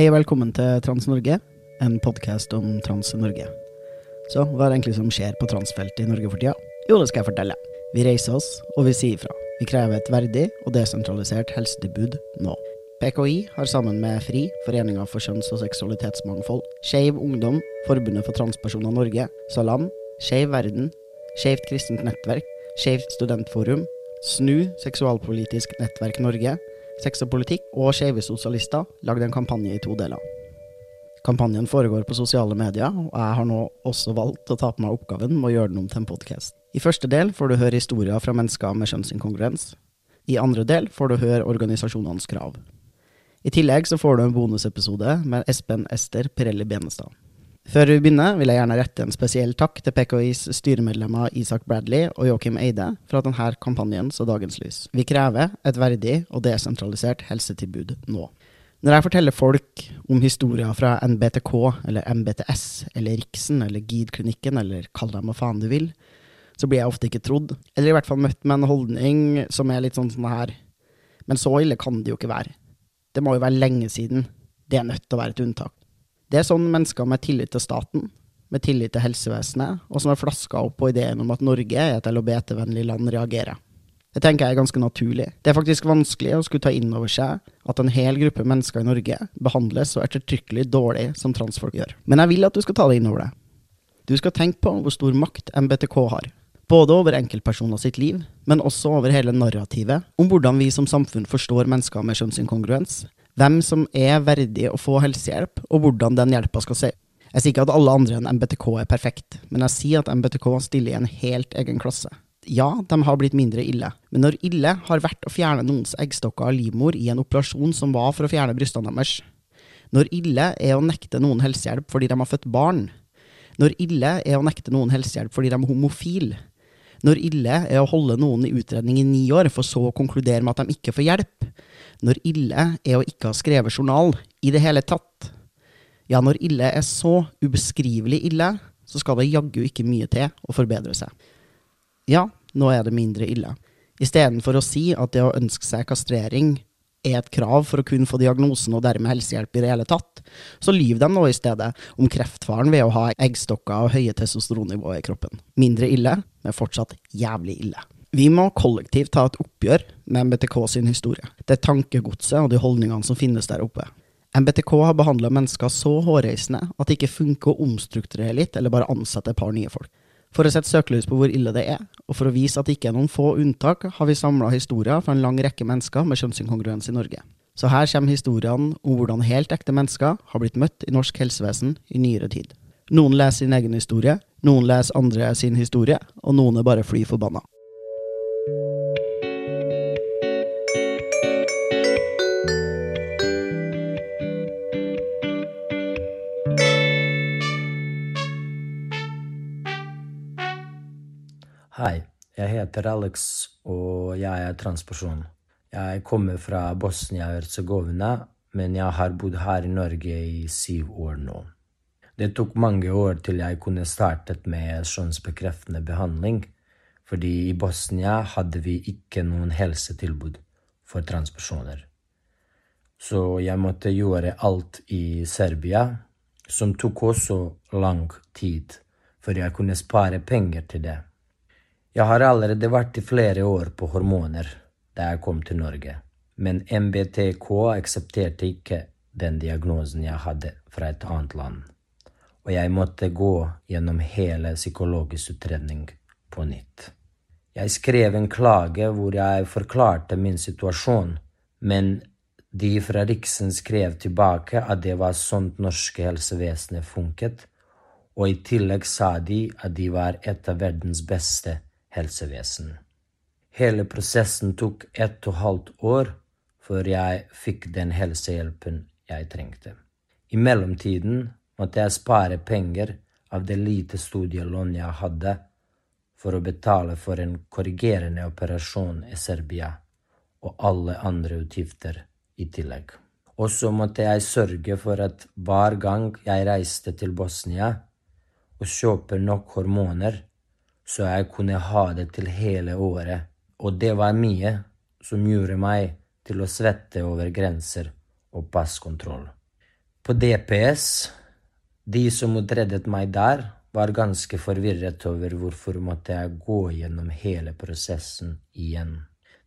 Hei og velkommen til Trans-Norge, en podkast om trans i Norge. Så hva er det egentlig som skjer på transfeltet i Norge for tida? Jo, det skal jeg fortelle. Vi reiser oss, og vi sier ifra. Vi krever et verdig og desentralisert helsetilbud nå. PKI har sammen med FRI, Foreninga for kjønns- og seksualitetsmangfold, Skeiv Ungdom, Forbundet for transpersoner Norge, Salam, Skeiv Verden, Skeivt kristent nettverk, Skeivt studentforum, SNU, Seksualpolitisk nettverk Norge, Sex og politikk og Skeive sosialister lagde en kampanje i to deler. Kampanjen foregår på sosiale medier, og jeg har nå også valgt å ta på meg oppgaven med å gjøre den om til en podkast. I første del får du høre historier fra mennesker med kjønnsinkongruens. I andre del får du høre organisasjonenes krav. I tillegg så får du en bonusepisode med Espen Ester Pirelli Benestad. Før vi begynner, vil jeg gjerne rette en spesiell takk til PKIs styremedlemmer Isak Bradley og Joakim Eide for at denne kampanjen så dagens lys. Vi krever et verdig og desentralisert helsetilbud nå. Når jeg forteller folk om historier fra NBTK eller MBTS eller Riksen eller GID-klinikken eller kall dem hva faen du vil, så blir jeg ofte ikke trodd, eller i hvert fall møtt med en holdning som er litt sånn sånn her Men så ille kan det jo ikke være. Det må jo være lenge siden. Det er nødt til å være et unntak. Det er sånn mennesker med tillit til staten, med tillit til helsevesenet, og som er flaska opp på ideen om at Norge er et LHBT-vennlig land, reagerer. Det tenker jeg er ganske naturlig. Det er faktisk vanskelig å skulle ta inn over seg at en hel gruppe mennesker i Norge behandles så ettertrykkelig dårlig som transfolk gjør. Men jeg vil at du skal ta det inn over deg. Du skal tenke på hvor stor makt MBTK har. Både over enkeltpersoner sitt liv, men også over hele narrativet om hvordan vi som samfunn forstår mennesker med kjønnsinkongruens, hvem som er verdig å få helsehjelp, og hvordan den hjelpa skal se. Jeg sier ikke at alle andre enn MBTK er perfekt, men jeg sier at MBTK stiller i en helt egen klasse. Ja, de har blitt mindre ille, men når ille har vært å fjerne noens eggstokker av livmor i en operasjon som var for å fjerne brystene deres, når ille er å nekte noen helsehjelp fordi de har født barn, når ille er å nekte noen helsehjelp fordi de er homofile, når ille er å holde noen i utredning i ni år for så å konkludere med at de ikke får hjelp, når ille er å ikke ha skrevet journal i det hele tatt. Ja, når ille er så ubeskrivelig ille, så skal det jaggu ikke mye til å forbedre seg. Ja, nå er det mindre ille. Istedenfor å si at det å ønske seg kastrering er et krav for å kunne få diagnosen og dermed helsehjelp i det hele tatt, så lyver de nå i stedet om kreftfaren ved å ha eggstokker og høye testosteronnivåer i kroppen. Mindre ille, men fortsatt jævlig ille. Vi må kollektivt ta et oppgjør med MBTK sin historie, det tankegodset og de holdningene som finnes der oppe. MBTK har behandla mennesker så hårreisende at det ikke funker å omstrukturere litt eller bare ansette et par nye folk. For å sette søkelys på hvor ille det er, og for å vise at det ikke er noen få unntak, har vi samla historier fra en lang rekke mennesker med kjønnsinkongruens i Norge. Så her kommer historiene om hvordan helt ekte mennesker har blitt møtt i norsk helsevesen i nyere tid. Noen leser sin egen historie, noen leser andre sin historie, og noen er bare fly forbanna. Hei, jeg heter Alex, og jeg er transperson. Jeg kommer fra Bosnia-Hercegovina, men jeg har bodd her i Norge i syv år nå. Det tok mange år til jeg kunne startet med kjønnsbekreftende behandling, fordi i Bosnia hadde vi ikke noen helsetilbud for transpersoner. Så jeg måtte gjøre alt i Serbia, som tok også lang tid, for jeg kunne spare penger til det. Jeg har allerede vært i flere år på hormoner da jeg kom til Norge, men MBTK aksepterte ikke den diagnosen jeg hadde fra et annet land, og jeg måtte gå gjennom hele psykologisk utredning på nytt. Jeg skrev en klage hvor jeg forklarte min situasjon, men de fra Riksen skrev tilbake at det var sånt norske helsevesenet funket, og i tillegg sa de at de var et av verdens beste helsevesen. Hele prosessen tok ett og halvt år før jeg fikk den helsehjelpen jeg trengte. I mellomtiden måtte jeg spare penger av det lite studielån jeg hadde, for å betale for en korrigerende operasjon i Serbia og alle andre utgifter i tillegg. Og så måtte jeg sørge for at hver gang jeg reiste til Bosnia og kjøpe nok hormoner, så jeg kunne ha det til hele året. Og det var mye som gjorde meg til å svette over grenser og passkontroll. På DPS, de som utredet meg der, var ganske forvirret over hvorfor måtte jeg gå gjennom hele prosessen igjen.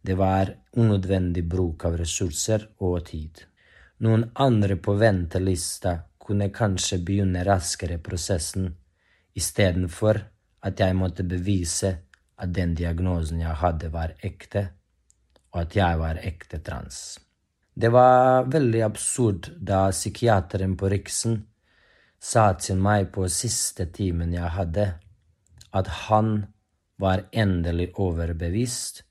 Det var unødvendig bruk av ressurser og tid. Noen andre på ventelista kunne kanskje begynne raskere prosessen, istedenfor at jeg måtte bevise at den diagnosen jeg hadde, var ekte, og at jeg var ekte trans. Det var veldig absurd da psykiateren på Riksen sa til meg på siste timen jeg hadde, at han var endelig overbevist,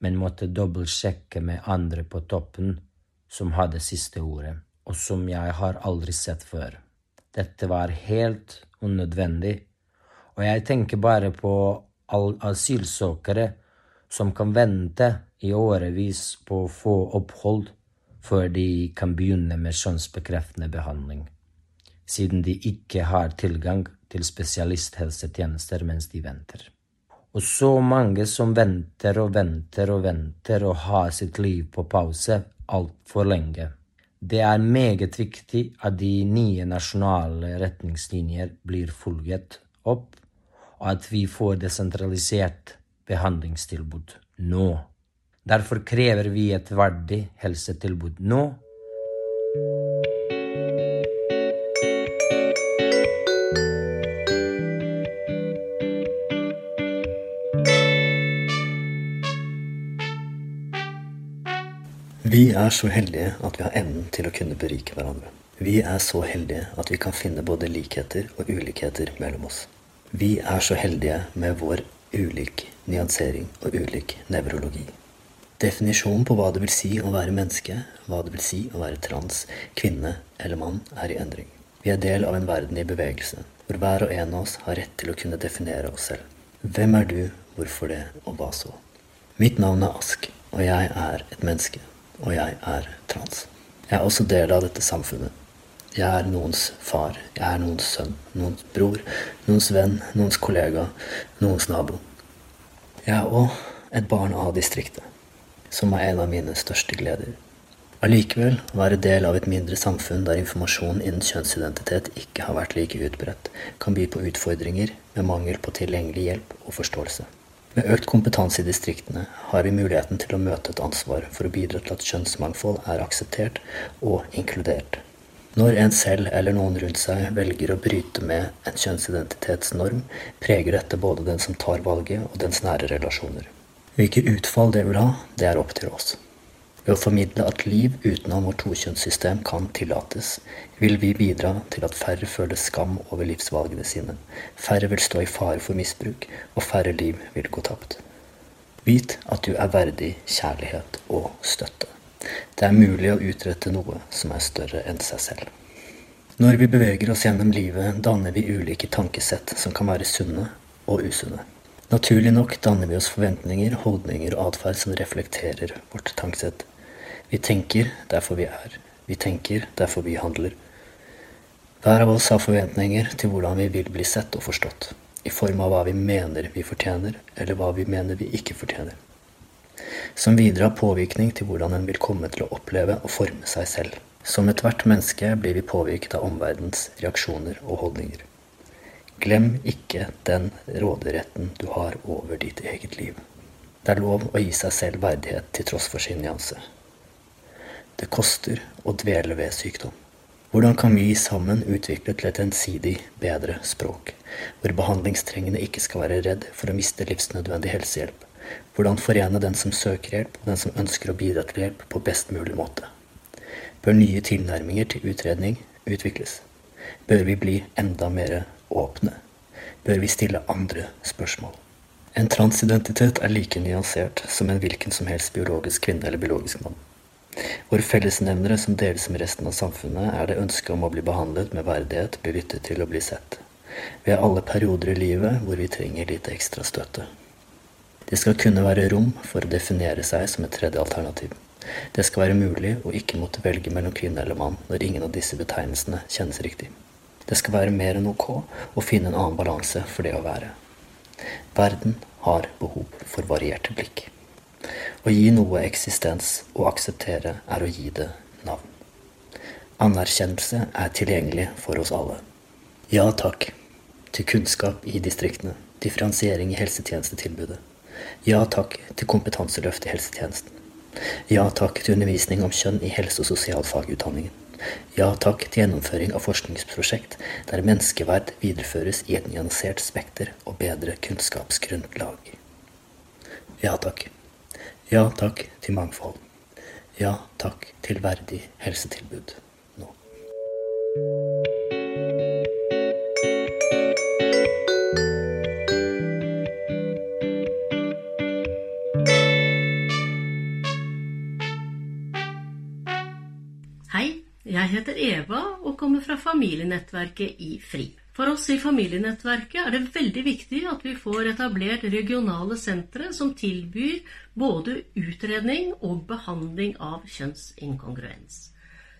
men måtte dobbeltsjekke med andre på toppen som hadde siste ordet, og som jeg har aldri sett før. Dette var helt unødvendig, og jeg tenker bare på asylsøkere som kan vente i årevis på å få opphold før de kan begynne med kjønnsbekreftende behandling, siden de ikke har tilgang til spesialisthelsetjenester mens de venter. Og så mange som venter og venter og venter og har sitt liv på pause altfor lenge. Det er meget viktig at de nye nasjonale retningslinjer blir fulgt opp, og at vi får desentralisert behandlingstilbud nå. Derfor krever vi et verdig helsetilbud nå. Vi er så heldige at vi har evnen til å kunne berike hverandre. Vi er så heldige at vi kan finne både likheter og ulikheter mellom oss. Vi er så heldige med vår ulik nyansering og ulik nevrologi. Definisjonen på hva det vil si å være menneske, hva det vil si å være trans, kvinne eller mann, er i endring. Vi er del av en verden i bevegelse, hvor hver og en av oss har rett til å kunne definere oss selv. Hvem er du, hvorfor det, og hva så? Mitt navn er Ask, og jeg er et menneske og jeg er trans. Jeg er også del av dette samfunnet. Jeg er noens far, jeg er noens sønn, noens bror, noens venn, noens kollega, noens nabo. Jeg er òg et barn av distriktet, som er en av mine største gleder. Allikevel, å være del av et mindre samfunn der informasjon innen kjønnsidentitet ikke har vært like utbredt, kan by på utfordringer med mangel på tilgjengelig hjelp og forståelse. Med økt kompetanse i distriktene har vi muligheten til å møte et ansvar for å bidra til at kjønnsmangfold er akseptert og inkludert. Når en selv eller noen rundt seg velger å bryte med en kjønnsidentitetsnorm, preger dette både den som tar valget og dens nære relasjoner. Hvilke utfall det vil ha, det er opp til oss. Ved å formidle at liv utenom vårt tokjønnssystem kan tillates, vil vi bidra til at færre føler skam over livsvalgene sine, færre vil stå i fare for misbruk, og færre liv vil gå tapt. Vit at du er verdig kjærlighet og støtte. Det er mulig å utrette noe som er større enn seg selv. Når vi beveger oss gjennom livet, danner vi ulike tankesett som kan være sunne og usunne. Naturlig nok danner vi oss forventninger, holdninger og atferd som reflekterer vårt tankesett. Vi tenker, derfor vi er. Vi tenker, derfor vi handler. Hver av oss har forventninger til hvordan vi vil bli sett og forstått, i form av hva vi mener vi fortjener, eller hva vi mener vi ikke fortjener. Som videre har påvirkning til hvordan en vil komme til å oppleve og forme seg selv. Som ethvert menneske blir vi påvirket av omverdens reaksjoner og holdninger. Glem ikke den råderetten du har over ditt eget liv. Det er lov å gi seg selv verdighet til tross for sin nyanse. Det koster å dvele ved sykdom. Hvordan kan vi sammen utvikle til et ensidig bedre språk, hvor behandlingstrengende ikke skal være redd for å miste livsnødvendig helsehjelp? Hvordan forene den som søker hjelp, og den som ønsker å bidra til hjelp, på best mulig måte? Bør nye tilnærminger til utredning utvikles? Bør vi bli enda mer åpne, bør vi stille andre spørsmål. En transidentitet er like nyansert som en hvilken som helst biologisk kvinne eller biologisk mann. Våre fellesnevnere som deles med resten av samfunnet, er det ønsket om å bli behandlet med verdighet, bli lyttet til og bli sett. Vi har alle perioder i livet hvor vi trenger litt ekstra støtte. Det skal kunne være rom for å definere seg som et tredje alternativ. Det skal være mulig å ikke måtte velge mellom kvinne eller mann når ingen av disse betegnelsene kjennes riktig. Det skal være mer enn ok å finne en annen balanse for det å være. Verden har behov for varierte blikk. Å gi noe eksistens og akseptere er å gi det navn. Anerkjennelse er tilgjengelig for oss alle. Ja takk til kunnskap i distriktene, differensiering i helsetjenestetilbudet. Ja takk til kompetanseløft i helsetjenesten. Ja takk til undervisning om kjønn i helse- og sosialfagutdanningen. Ja takk til gjennomføring av forskningsprosjekt der menneskeverd videreføres i et nyansert spekter og bedre kunnskapsgrunnlag. Ja takk. Ja takk til mangfold. Ja takk til verdig helsetilbud nå. Hei, jeg heter Eva og kommer fra familienettverket i FRI. For oss i familienettverket er det veldig viktig at vi får etablert regionale sentre som tilbyr både utredning og behandling av kjønnsinkongruens.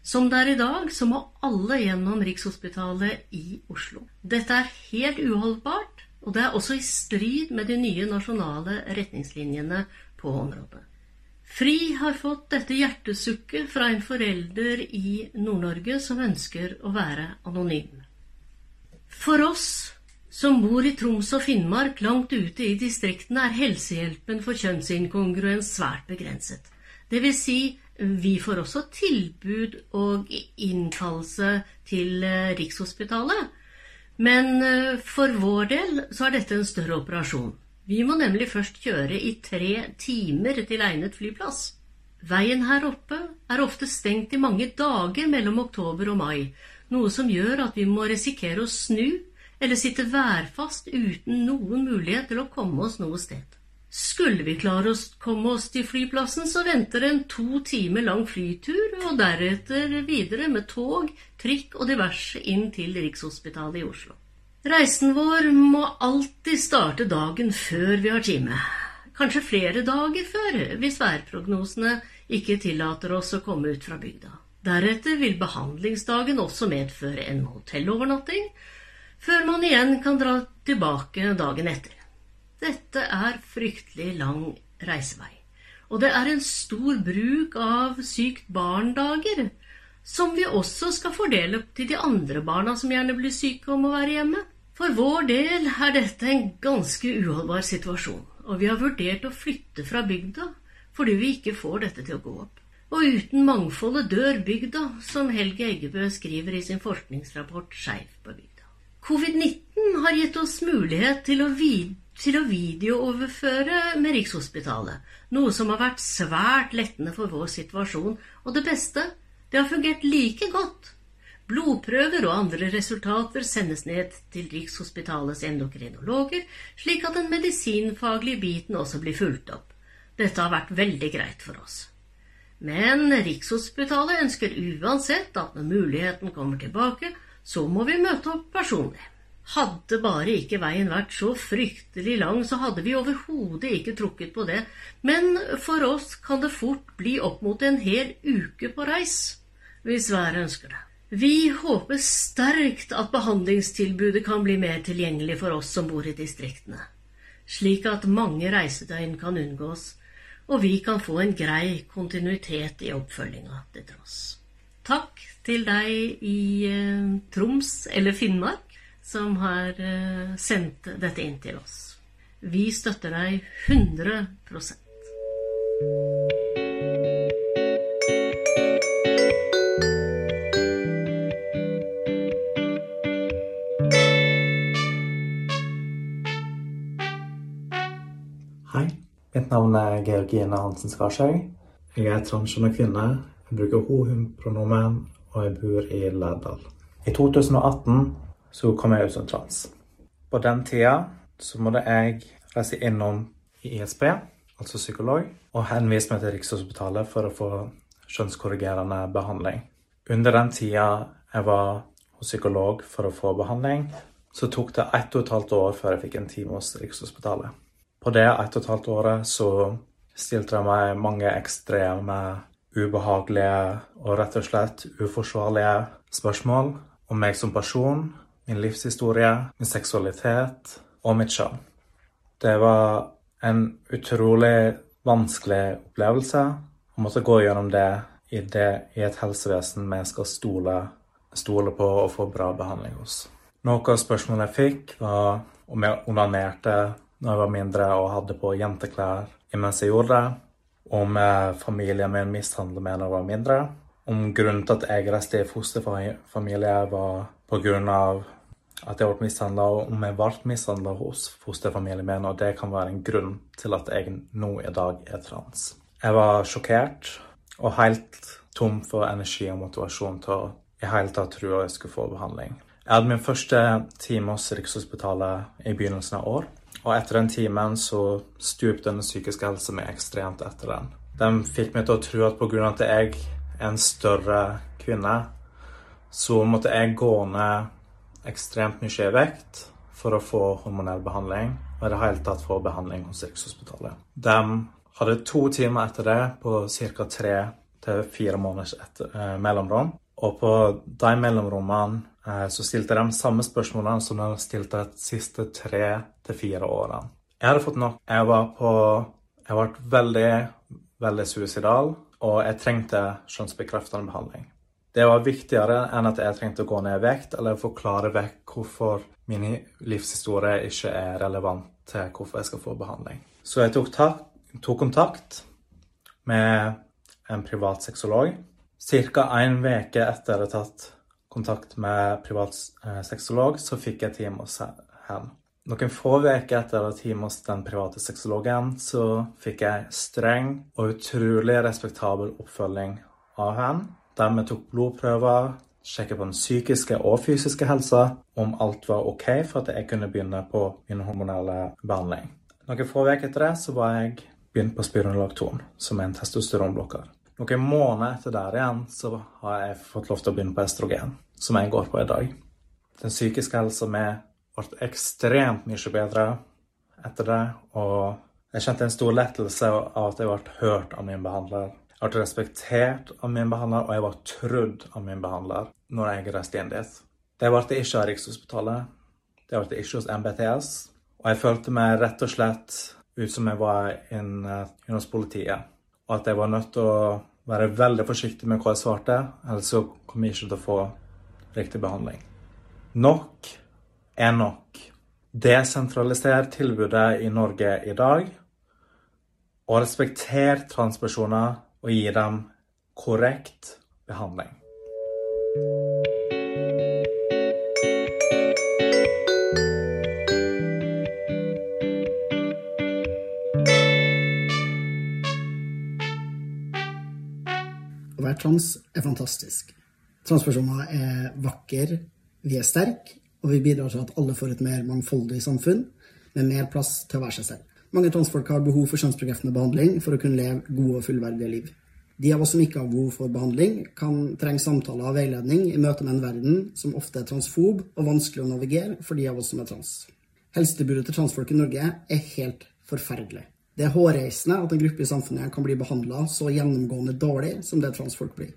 Som det er i dag, så må alle gjennom Rikshospitalet i Oslo. Dette er helt uholdbart, og det er også i strid med de nye nasjonale retningslinjene på området. FRI har fått dette hjertesukket fra en forelder i Nord-Norge som ønsker å være anonym. For oss som bor i Troms og Finnmark langt ute i distriktene, er helsehjelpen for kjønnsinkongruens svært begrenset. Det vil si, vi får også tilbud og innkallelse til eh, Rikshospitalet. Men eh, for vår del så er dette en større operasjon. Vi må nemlig først kjøre i tre timer til egnet flyplass. Veien her oppe er ofte stengt i mange dager mellom oktober og mai, noe som gjør at vi må risikere å snu eller sitte værfast uten noen mulighet til å komme oss noe sted. Skulle vi klare å komme oss til flyplassen, så venter en to timer lang flytur, og deretter videre med tog, trikk og diverse inn til Rikshospitalet i Oslo. Reisen vår må alltid starte dagen før vi har time. Kanskje flere dager før, hvis værprognosene ikke tillater oss å komme ut fra bygda. Deretter vil behandlingsdagen også medføre en hotellovernatting, før man igjen kan dra tilbake dagen etter. Dette er fryktelig lang reisevei. Og det er en stor bruk av sykt barn-dager, som vi også skal fordele til de andre barna som gjerne blir syke og må være hjemme. For vår del er dette en ganske uholdbar situasjon, og vi har vurdert å flytte fra bygda fordi vi ikke får dette til å gå opp. Og uten mangfoldet dør bygda, som Helge Eggebø skriver i sin forskningsrapport Skeiv på bygda. Covid-19 har gitt oss mulighet til å, vid til å videooverføre med Rikshospitalet, noe som har vært svært lettende for vår situasjon, og det beste, det har fungert like godt. Blodprøver og andre resultater sendes ned til Rikshospitalets endokrinologer, slik at den medisinfaglige biten også blir fulgt opp. Dette har vært veldig greit for oss. Men Rikshospitalet ønsker uansett at når muligheten kommer tilbake, så må vi møte opp personlig. Hadde bare ikke veien vært så fryktelig lang, så hadde vi overhodet ikke trukket på det, men for oss kan det fort bli opp mot en hel uke på reis, hvis været ønsker det. Vi håper sterkt at behandlingstilbudet kan bli mer tilgjengelig for oss som bor i distriktene, slik at mange reisedøgn kan unngås, og vi kan få en grei kontinuitet i oppfølginga til tross. Takk til deg i eh, Troms eller Finnmark som har eh, sendt dette inn til oss. Vi støtter deg 100 mitt navn er Georgine Hansen Skarshaug. Jeg er transkjønnet kvinne. Jeg bruker hun-pronomen, og jeg bor i Lærdal. I 2018 så kom jeg ut som trans. På den tida så måtte jeg reise innom ISP, altså psykolog, og henvise meg til Rikshospitalet for å få kjønnskorrigerende behandling. Under den tida jeg var hos psykolog for å få behandling, så tok det ett og et halvt år før jeg fikk en time hos Rikshospitalet. På det ett og et halvt året så stilte jeg meg mange ekstreme, ubehagelige og rett og slett uforsvarlige spørsmål om meg som person, min livshistorie, min seksualitet og mitt kjønn. Det var en utrolig vanskelig opplevelse å måtte gå gjennom det i, det, i et helsevesen vi skal stole, stole på og få bra behandling hos. Noe av spørsmålet jeg fikk, var om jeg onanerte når jeg var mindre og hadde på jenteklær mens jeg gjorde det. Om familien min mishandlet meg når jeg var mindre. Om grunnen til at jeg reiste i fosterfamilie, var pga. at jeg ble mishandla, og om jeg ble mishandla hos fosterfamilien min, og det kan være en grunn til at jeg nå i dag er trans. Jeg var sjokkert og helt tom for energi og motivasjon til å i hele tatt tro at jeg skulle få behandling. Jeg hadde min første time hos Rikshospitalet i begynnelsen av år. Og etter den timen så stupte den psykiske helsen meg ekstremt etter den. De fikk meg til å tro at pga. at jeg er en større kvinne, så måtte jeg gå ned ekstremt mye i vekt for å få hormonell behandling, og i det hele tatt få behandling hos Rikshospitalet. De hadde to timer etter det på ca. tre til fire måneders etter, eh, mellomrom. Og på de mellomrommene eh, så stilte de samme spørsmålene som de stilte de siste tre til fire årene. Jeg hadde fått nok. Jeg var på Jeg ble veldig, veldig suicidal, og jeg trengte kjønnsbekreftende behandling. Det var viktigere enn at jeg trengte å gå ned i vekt eller forklare vekk hvorfor min livshistorie ikke er relevant til hvorfor jeg skal få behandling. Så jeg tok, tok kontakt med en privat sexolog Ca. en uke etter jeg hadde tatt kontakt med privat eh, sexolog, så fikk jeg time hos henne. Noen få uker etter at time hos den private sexologen, så fikk jeg streng og utrolig respektabel oppfølging av henne. Der vi tok blodprøver, sjekket på den psykiske og fysiske helsa, om alt var OK for at jeg kunne begynne på min hormonelle behandling. Noen få uker etter det så var jeg begynt på spironolakton, som er en testosteronblokker. Noen måneder etter der igjen så har jeg fått lov til å begynne på estrogen, som jeg går på i dag. Den psykiske helsa mi ble ekstremt mye bedre etter det, og jeg kjente en stor lettelse av at jeg ble hørt av min behandler. Jeg ble respektert av min behandler, og jeg ble trodd av min behandler når jeg reiste inn dit. Det ble ikke av Rikshospitalet. Det ble ikke hos MBTS. Og jeg følte meg rett og slett ut som jeg var inne hos politiet. Og at jeg var nødt til å være veldig forsiktig med hva jeg svarte, ellers så kommer jeg ikke til å få riktig behandling. Nok er nok. Desentraliser tilbudet i Norge i dag, og respekter transpersoner og gi dem korrekt behandling. trans er fantastisk. Transpersoner er vakre, vi er sterke, og vi bidrar til at alle får et mer mangfoldig samfunn med mer plass til å være seg selv. Mange transfolk har behov for kjønnsbekreftende behandling for å kunne leve gode og fullverdige liv. De av oss som ikke har behov for behandling, kan trenge samtaler og veiledning i møte med en verden som ofte er transfob og vanskelig å navigere for de av oss som er trans. Helsetilbudet til transfolk i Norge er helt forferdelig. Det er hårreisende at en gruppe i samfunnet kan bli behandla så gjennomgående dårlig som det transfolk blir.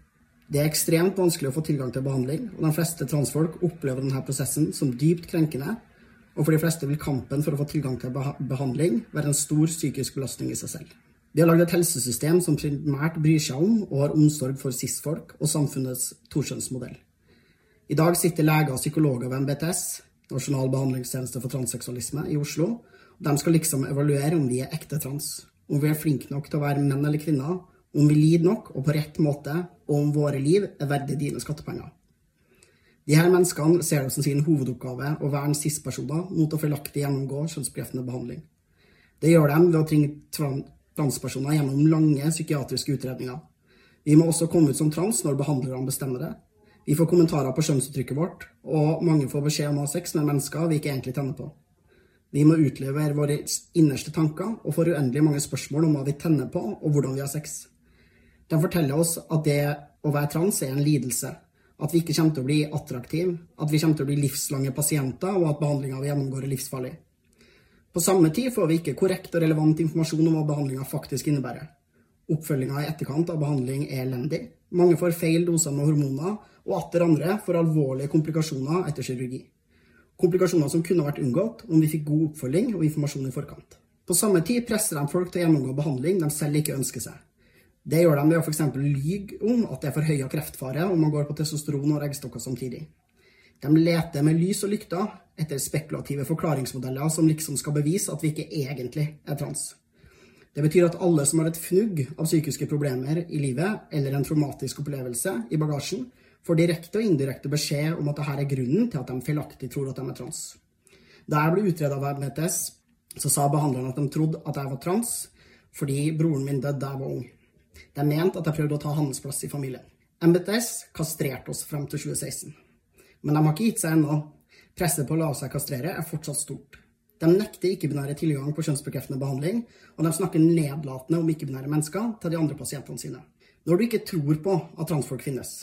Det er ekstremt vanskelig å få tilgang til behandling, og de fleste transfolk opplever denne prosessen som dypt krenkende, og for de fleste vil kampen for å få tilgang til behandling være en stor psykisk belastning i seg selv. De har lagd et helsesystem som primært bryr seg om og har omsorg for cis-folk og samfunnets tokjønnsmodell. I dag sitter leger og psykologer ved NBTS, Nasjonal behandlingstjeneste for transseksualisme, i Oslo, de skal liksom evaluere om vi er ekte trans, om vi er flinke nok til å være menn eller kvinner, om vi lider nok og på rett måte, og om våre liv er verdig dine skattepenger. De her menneskene ser det som sin hovedoppgave å verne cis-personer mot å feilaktig gjennomgå kjønnsbekreftende behandling. Det gjør de ved å tvinge transpersoner gjennom lange psykiatriske utredninger. Vi må også komme ut som trans når behandlerne bestemmer det. Vi får kommentarer på kjønnsuttrykket vårt, og mange får beskjed om å ha sex med mennesker vi ikke egentlig tenner på. Vi må utlevere våre innerste tanker og får uendelig mange spørsmål om hva vi tenner på, og hvordan vi har sex. De forteller oss at det å være trans er en lidelse, At vi ikke kommer til å bli attraktive, at vi kommer til å bli livslange pasienter, og at behandlinga vi gjennomgår, er livsfarlig. På samme tid får vi ikke korrekt og relevant informasjon om hva behandlinga faktisk innebærer. Oppfølginga i etterkant av behandling er elendig. Mange får feil doser med hormoner, og atter andre får alvorlige komplikasjoner etter kirurgi. Komplikasjoner som kunne vært unngått om vi fikk god oppfølging og informasjon i forkant. På samme tid presser de folk til å gjennomgå behandling de selv ikke ønsker seg. Det gjør de ved å f.eks. lyge om at det er forhøya kreftfare om man går på testosteron og eggstokker samtidig. De leter med lys og lykter etter spekulative forklaringsmodeller som liksom skal bevise at vi ikke egentlig er trans. Det betyr at alle som har et fnugg av psykiske problemer i livet, eller en traumatisk opplevelse i bagasjen, får direkte og indirekte beskjed om at dette er grunnen til at de feilaktig tror at de er trans. Da jeg ble utreda av MTS, så sa behandleren at de trodde at jeg var trans fordi broren min døde da jeg var ung. De mente at jeg prøvde å ta hans plass i familien. MBTS kastrerte oss frem til 2016. Men de har ikke gitt seg ennå. Presset på å la seg kastrere er fortsatt stort. De nekter ikke-binære tilgang på kjønnsbekreftende behandling, og de snakker nedlatende om ikke-binære mennesker til de andre pasientene sine. Når du ikke tror på at transfolk finnes,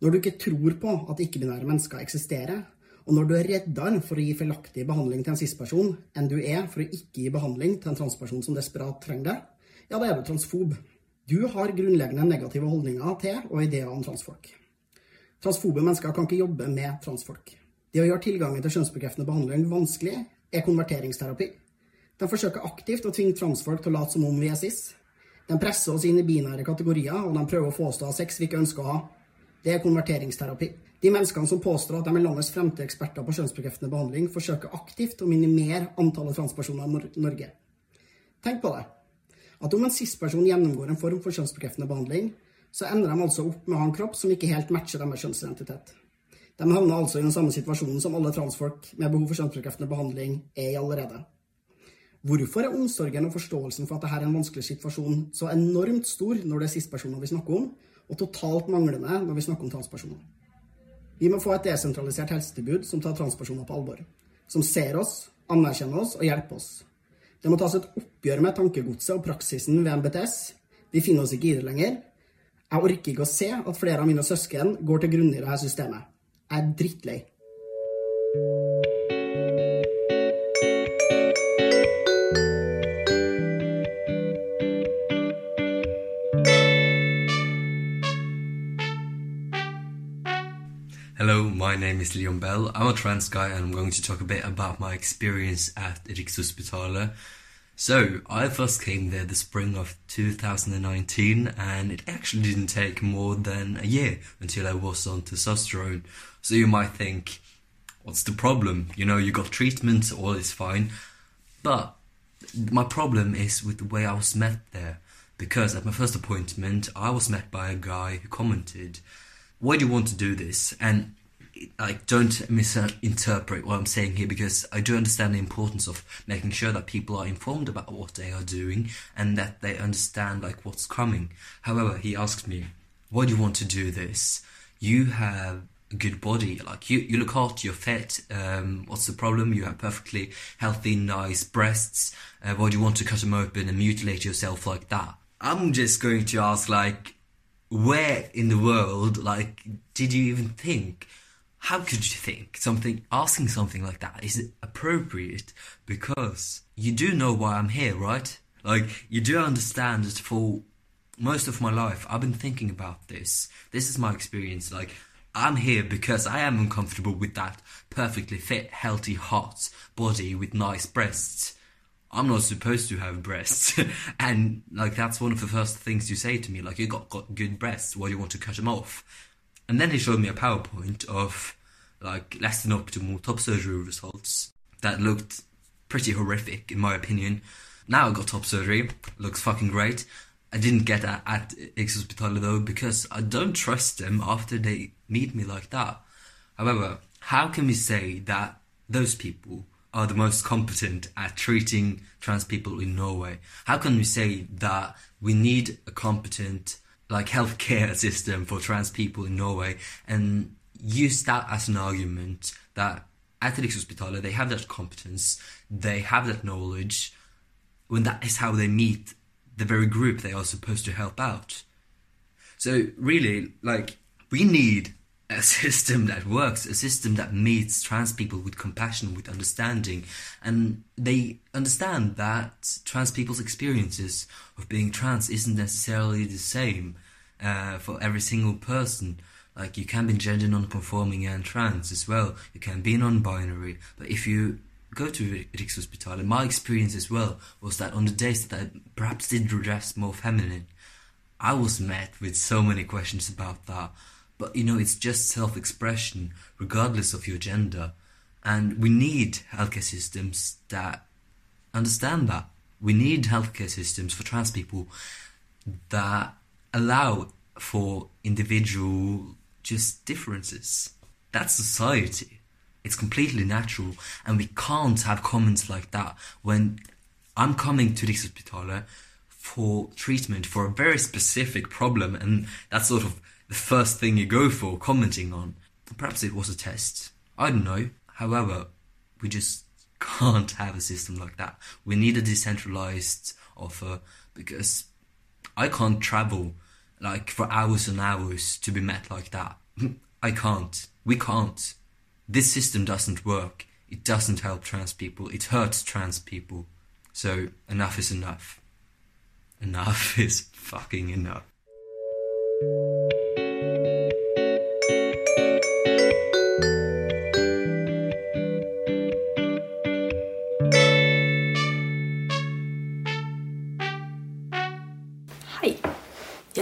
når du ikke tror på at ikke-binære mennesker eksisterer, og når du er reddere for å gi feilaktig behandling til en cis-person enn du er for å ikke gi behandling til en transperson som desperat trenger det, ja, da er du transfob. Du har grunnleggende negative holdninger til og ideer om transfolk. Transfobe mennesker kan ikke jobbe med transfolk. Det å gjøre tilgangen til kjønnsbekreftende behandling vanskelig er konverteringsterapi. De forsøker aktivt å tvinge transfolk til å late som om vi er cis. De presser oss inn i binære kategorier, og de prøver å få oss til å ha sex vi ikke ønsker å ha. Det er konverteringsterapi. De menneskene som påstår at de er landets fremste eksperter på kjønnsbekreftende behandling, forsøker aktivt å minimere antallet transpersoner i Norge. Tenk på det at om en cis-person gjennomgår en form for kjønnsbekreftende behandling, så ender de altså opp med å ha en kropp som ikke helt matcher deres kjønnsidentitet. De havner altså i den samme situasjonen som alle transfolk med behov for kjønnsbekreftende behandling er i allerede. Hvorfor er omsorgen og forståelsen for at dette er en vanskelig situasjon så enormt stor når det er cis-personer vi snakker om, og totalt manglende når vi snakker om transpersoner? Vi må få et desentralisert helsetilbud som tar transpersoner på alvor. Som ser oss, anerkjenner oss og hjelper oss. Det må tas et oppgjør med tankegodset og praksisen ved MBTS. Vi finner oss ikke i det lenger. Jeg orker ikke å se at flere av mine søsken går til grunne i dette systemet. Jeg er drittlei. My name is Leon Bell. I'm a trans guy and I'm going to talk a bit about my experience at Rikshospitalet. So, I first came there the spring of 2019 and it actually didn't take more than a year until I was on testosterone. So you might think, what's the problem? You know, you got treatment, all is fine. But my problem is with the way I was met there. Because at my first appointment, I was met by a guy who commented, why do you want to do this? And like, don't misinterpret what I'm saying here because I do understand the importance of making sure that people are informed about what they are doing and that they understand like what's coming. However, he asked me, why do you want to do this? You have a good body, like you, you look hot, you're fit. Um, what's the problem? You have perfectly healthy, nice breasts. Uh, why do you want to cut them open and mutilate yourself like that? I'm just going to ask, like, where in the world, like, did you even think? How could you think something, asking something like that is appropriate? Because you do know why I'm here, right? Like, you do understand that for most of my life, I've been thinking about this. This is my experience. Like, I'm here because I am uncomfortable with that perfectly fit, healthy, hot body with nice breasts. I'm not supposed to have breasts. and like that's one of the first things you say to me, like you got, got good breasts, why do you want to cut them off? And then he showed me a PowerPoint of like less than optimal top surgery results that looked pretty horrific in my opinion. Now I got top surgery, looks fucking great. I didn't get that at Hospital though because I don't trust them after they meet me like that. However, how can we say that those people are the most competent at treating trans people in Norway? How can we say that we need a competent like healthcare system for trans people in Norway and use that as an argument that at Rikshospitalet they have that competence, they have that knowledge, when that is how they meet the very group they are supposed to help out. So really, like we need a system that works, a system that meets trans people with compassion, with understanding, and they understand that trans people's experiences of being trans isn't necessarily the same uh, for every single person. Like you can be gender non-conforming and trans as well. You can be non-binary, but if you go to Rikshospitalet, my experience as well was that on the days that I perhaps did dress more feminine, I was met with so many questions about that. But you know, it's just self expression, regardless of your gender. And we need healthcare systems that understand that. We need healthcare systems for trans people that allow for individual just differences. That's society. It's completely natural, and we can't have comments like that when I'm coming to Rikshospitalet eh, for treatment for a very specific problem, and that's sort of the first thing you go for commenting on. Perhaps it was a test. I don't know. However, we just can't have a system like that. We need a decentralized offer because I can't travel like for hours and hours to be met like that. I can't. We can't. This system doesn't work. It doesn't help trans people. It hurts trans people. So enough is enough. Enough is fucking enough.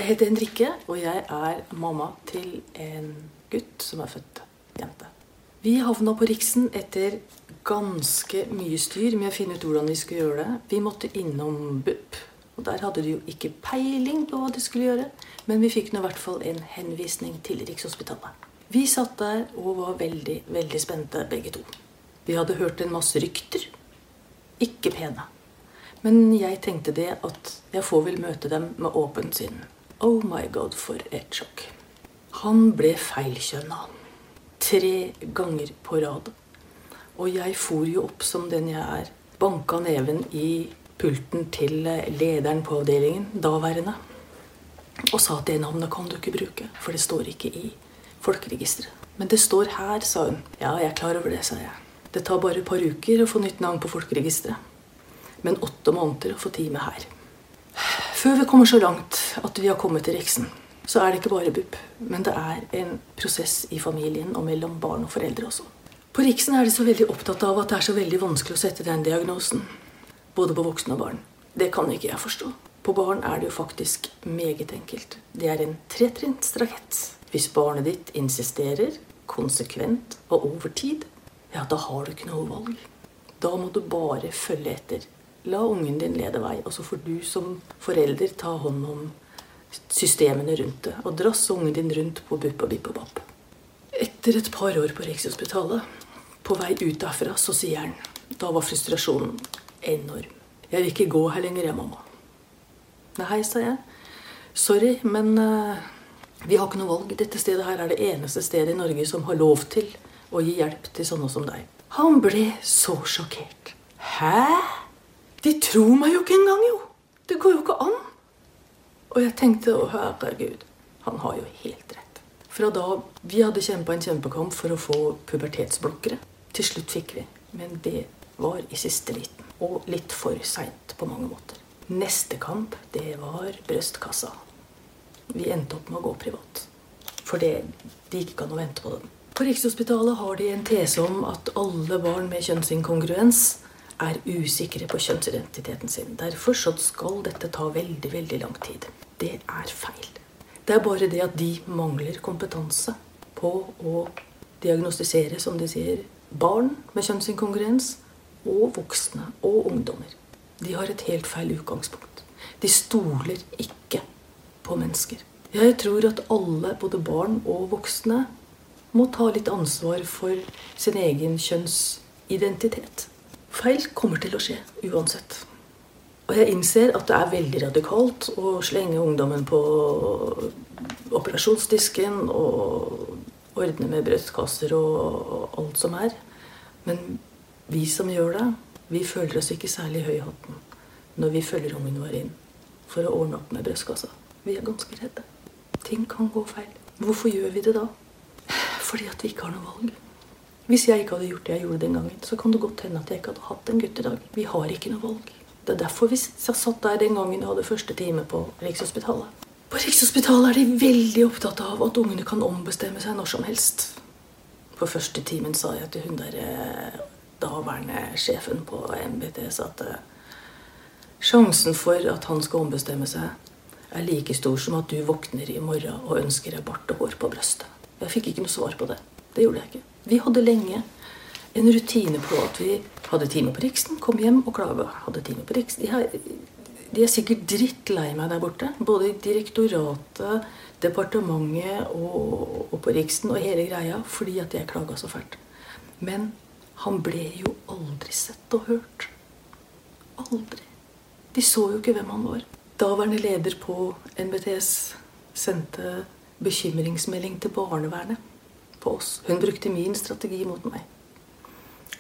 Jeg heter Henrikke, og jeg er mamma til en gutt som er født jente. Vi havna på Riksen etter ganske mye styr med å finne ut hvordan vi skulle gjøre det. Vi måtte innom BUP, og der hadde de jo ikke peiling på hva de skulle gjøre. Men vi fikk nå i hvert fall en henvisning til Rikshospitalet. Vi satt der og var veldig, veldig spente begge to. Vi hadde hørt en masse rykter. Ikke pene. Men jeg tenkte det at jeg får vel møte dem med åpent sinn. Oh my god, for et sjokk. Han ble feilkjønna. Tre ganger på rad. Og jeg for jo opp som den jeg er. Banka neven i pulten til lederen på avdelingen, daværende. Og sa at det navnet kan du ikke bruke, for det står ikke i folkeregisteret. Men det står her, sa hun. Ja, jeg er klar over det, sa jeg. Det tar bare et par uker å få nytt navn på folkeregisteret men åtte måneder å få time her. Før vi kommer så langt at vi har kommet til Riksen, så er det ikke bare BUP, men det er en prosess i familien og mellom barn og foreldre også. På Riksen er de så veldig opptatt av at det er så veldig vanskelig å sette den diagnosen. Både på voksne og barn. Det kan ikke jeg forstå. På barn er det jo faktisk meget enkelt. Det er en tretrinnsrakett. Hvis barnet ditt insisterer, konsekvent og over tid, ja, da har du ikke noe valg. Da må du bare følge etter La ungen din lede vei, og så får du som forelder ta hånd om systemene rundt det. Og drass ungen din rundt på bupp og BIP og BAP. Etter et par år på Rikshospitalet, på vei ut derfra, så sier han Da var frustrasjonen enorm. Jeg vil ikke gå her lenger, jeg, mamma. Nei, sa jeg. Sorry, men uh, vi har ikke noe valg. Dette stedet her er det eneste stedet i Norge som har lov til å gi hjelp til sånne som deg. Han ble så sjokkert. Hæ? De tror meg jo ikke engang, jo! Det går jo ikke an. Og jeg tenkte å herregud, han har jo helt rett. Fra da Vi hadde kjempa en kjempekamp for å få pubertetsblokkere. Til slutt fikk vi. Men det var i siste liten. Og litt for seint på mange måter. Neste kamp, det var brystkassa. Vi endte opp med å gå privat. For det, det gikk ikke an å vente på den. På Rikshospitalet har de en tese om at alle barn med kjønnsinkongruens er usikre på kjønnsidentiteten sin. Derfor så skal dette ta veldig, veldig lang tid. Det er feil. Det er bare det at de mangler kompetanse på å diagnostisere, som de sier, barn med kjønnsinkongruens og voksne og ungdommer. De har et helt feil utgangspunkt. De stoler ikke på mennesker. Jeg tror at alle, både barn og voksne, må ta litt ansvar for sin egen kjønnsidentitet. Feil kommer til å skje uansett. Og jeg innser at det er veldig radikalt å slenge ungdommen på operasjonsdisken og ordne med brystkasser og alt som er. Men vi som gjør det, vi føler oss ikke særlig høy i hatten når vi følger ungen vår inn for å ordne opp med brystkassa. Vi er ganske redde. Ting kan gå feil. Hvorfor gjør vi det da? Fordi at vi ikke har noe valg. Hvis jeg ikke hadde gjort det jeg gjorde den gangen, så kan det godt hende at jeg ikke hadde hatt en gutt i dag. Vi har ikke noe valg. Det er derfor vi satt der den gangen og hadde første time på Rikshospitalet. På Rikshospitalet er de veldig opptatt av at ungene kan ombestemme seg når som helst. På første timen sa jeg til hun der eh, daværende sjefen på MBTS at eh, sjansen for at han skal ombestemme seg, er like stor som at du våkner i morgen og ønsker deg bart og hår på brøstet. Jeg fikk ikke noe svar på det. Det gjorde jeg ikke. Vi hadde lenge en rutine på at vi hadde time på Riksen, kom hjem og klaga. Hadde time på Riksen. De, har, de er sikkert drittlei meg der borte. Både i direktoratet, departementet og, og, på Riksen og hele greia fordi at jeg klaga så fælt. Men han ble jo aldri sett og hørt. Aldri. De så jo ikke hvem han var. Daværende leder på NBTS sendte bekymringsmelding til barnevernet på oss. Hun brukte min strategi mot meg.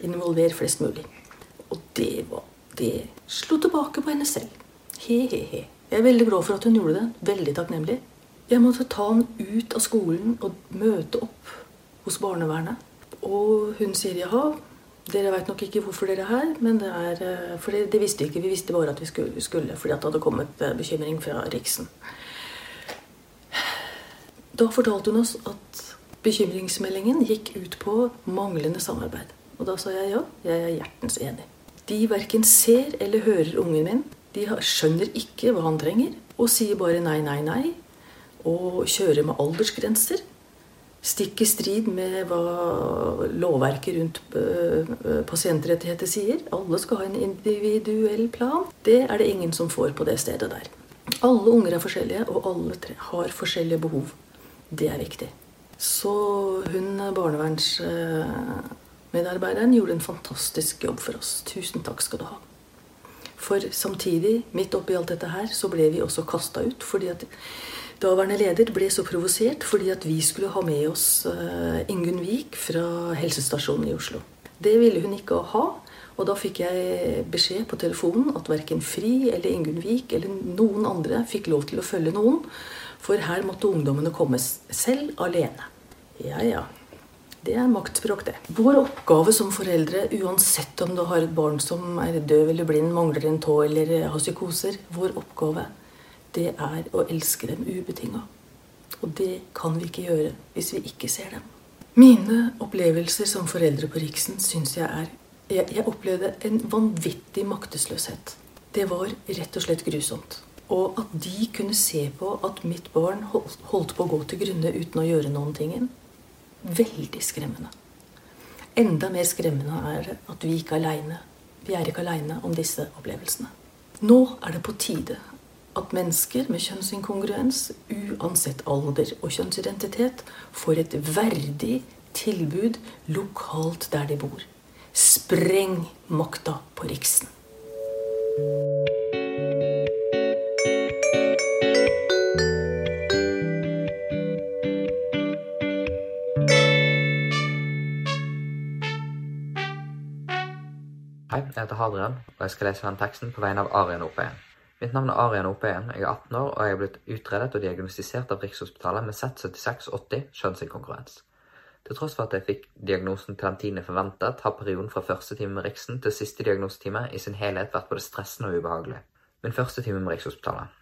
Involver flest mulig. Og det var Det slo tilbake på henne selv. He-he-he. Jeg er veldig glad for at hun gjorde det. Veldig takknemlig. Jeg måtte ta han ut av skolen og møte opp hos barnevernet. Og hun sier jaha, dere veit nok ikke hvorfor dere er her, men det er eh, For det, det visste vi ikke. Vi visste bare at vi skulle, skulle fordi det hadde kommet eh, bekymring fra Riksen. Da fortalte hun oss at bekymringsmeldingen gikk ut på manglende samarbeid. Og da sa jeg ja, jeg er hjertens enig. De verken ser eller hører ungen min. De skjønner ikke hva han trenger, og sier bare nei, nei, nei. Og kjører med aldersgrenser stikk i strid med hva lovverket rundt eh, eh, pasientrettigheter sier. Alle skal ha en individuell plan. Det er det ingen som får på det stedet der. Alle unger er forskjellige, og alle har forskjellige behov. Det er viktig. Så hun barnevernsmedarbeideren gjorde en fantastisk jobb for oss. Tusen takk skal du ha. For samtidig, midt oppi alt dette her, så ble vi også kasta ut. fordi at Daværende leder ble så provosert fordi at vi skulle ha med oss uh, Ingunn Vik fra helsestasjonen i Oslo. Det ville hun ikke ha. Og da fikk jeg beskjed på telefonen at verken Fri eller Ingunn Vik eller noen andre fikk lov til å følge noen. For her måtte ungdommene komme selv alene. Ja, ja. Det er maktspråk, det. Vår oppgave som foreldre, uansett om du har et barn som er døv eller blind, mangler en tå eller har psykoser, vår oppgave det er å elske dem ubetinga. Og det kan vi ikke gjøre hvis vi ikke ser dem. Mine opplevelser som foreldre på Riksen syns jeg er jeg, jeg, opplevde en vanvittig maktesløshet. Det var rett og slett grusomt. Og at de kunne se på at mitt barn holdt, på å gå til grunne uten å gjøre noen ting. Veldig skremmende. Enda mer skremmende er det at vi ikke er aleine. Vi er ikke aleine om disse opplevelsene. Nå er det på tide at mennesker med kjønnsinkongruens, uansett alder og kjønnsidentitet, får et verdig tilbud lokalt der de bor. Spreng makta på Riksen. Jeg heter Hadrian, og jeg skal lese den teksten på vegne av Arian Opeen. Mitt navn er Arian Opeen, jeg er 18 år og jeg er blitt utredet og diagnostisert av Rikshospitalet med Z7680 kjønnsinkonkurrens. Til tross for at jeg fikk diagnosen til den tiden jeg forventet, har perioden fra første time med Riksen til siste diagnosetime i sin helhet vært både stressende og ubehagelig. Min første time med Rikshospitalet.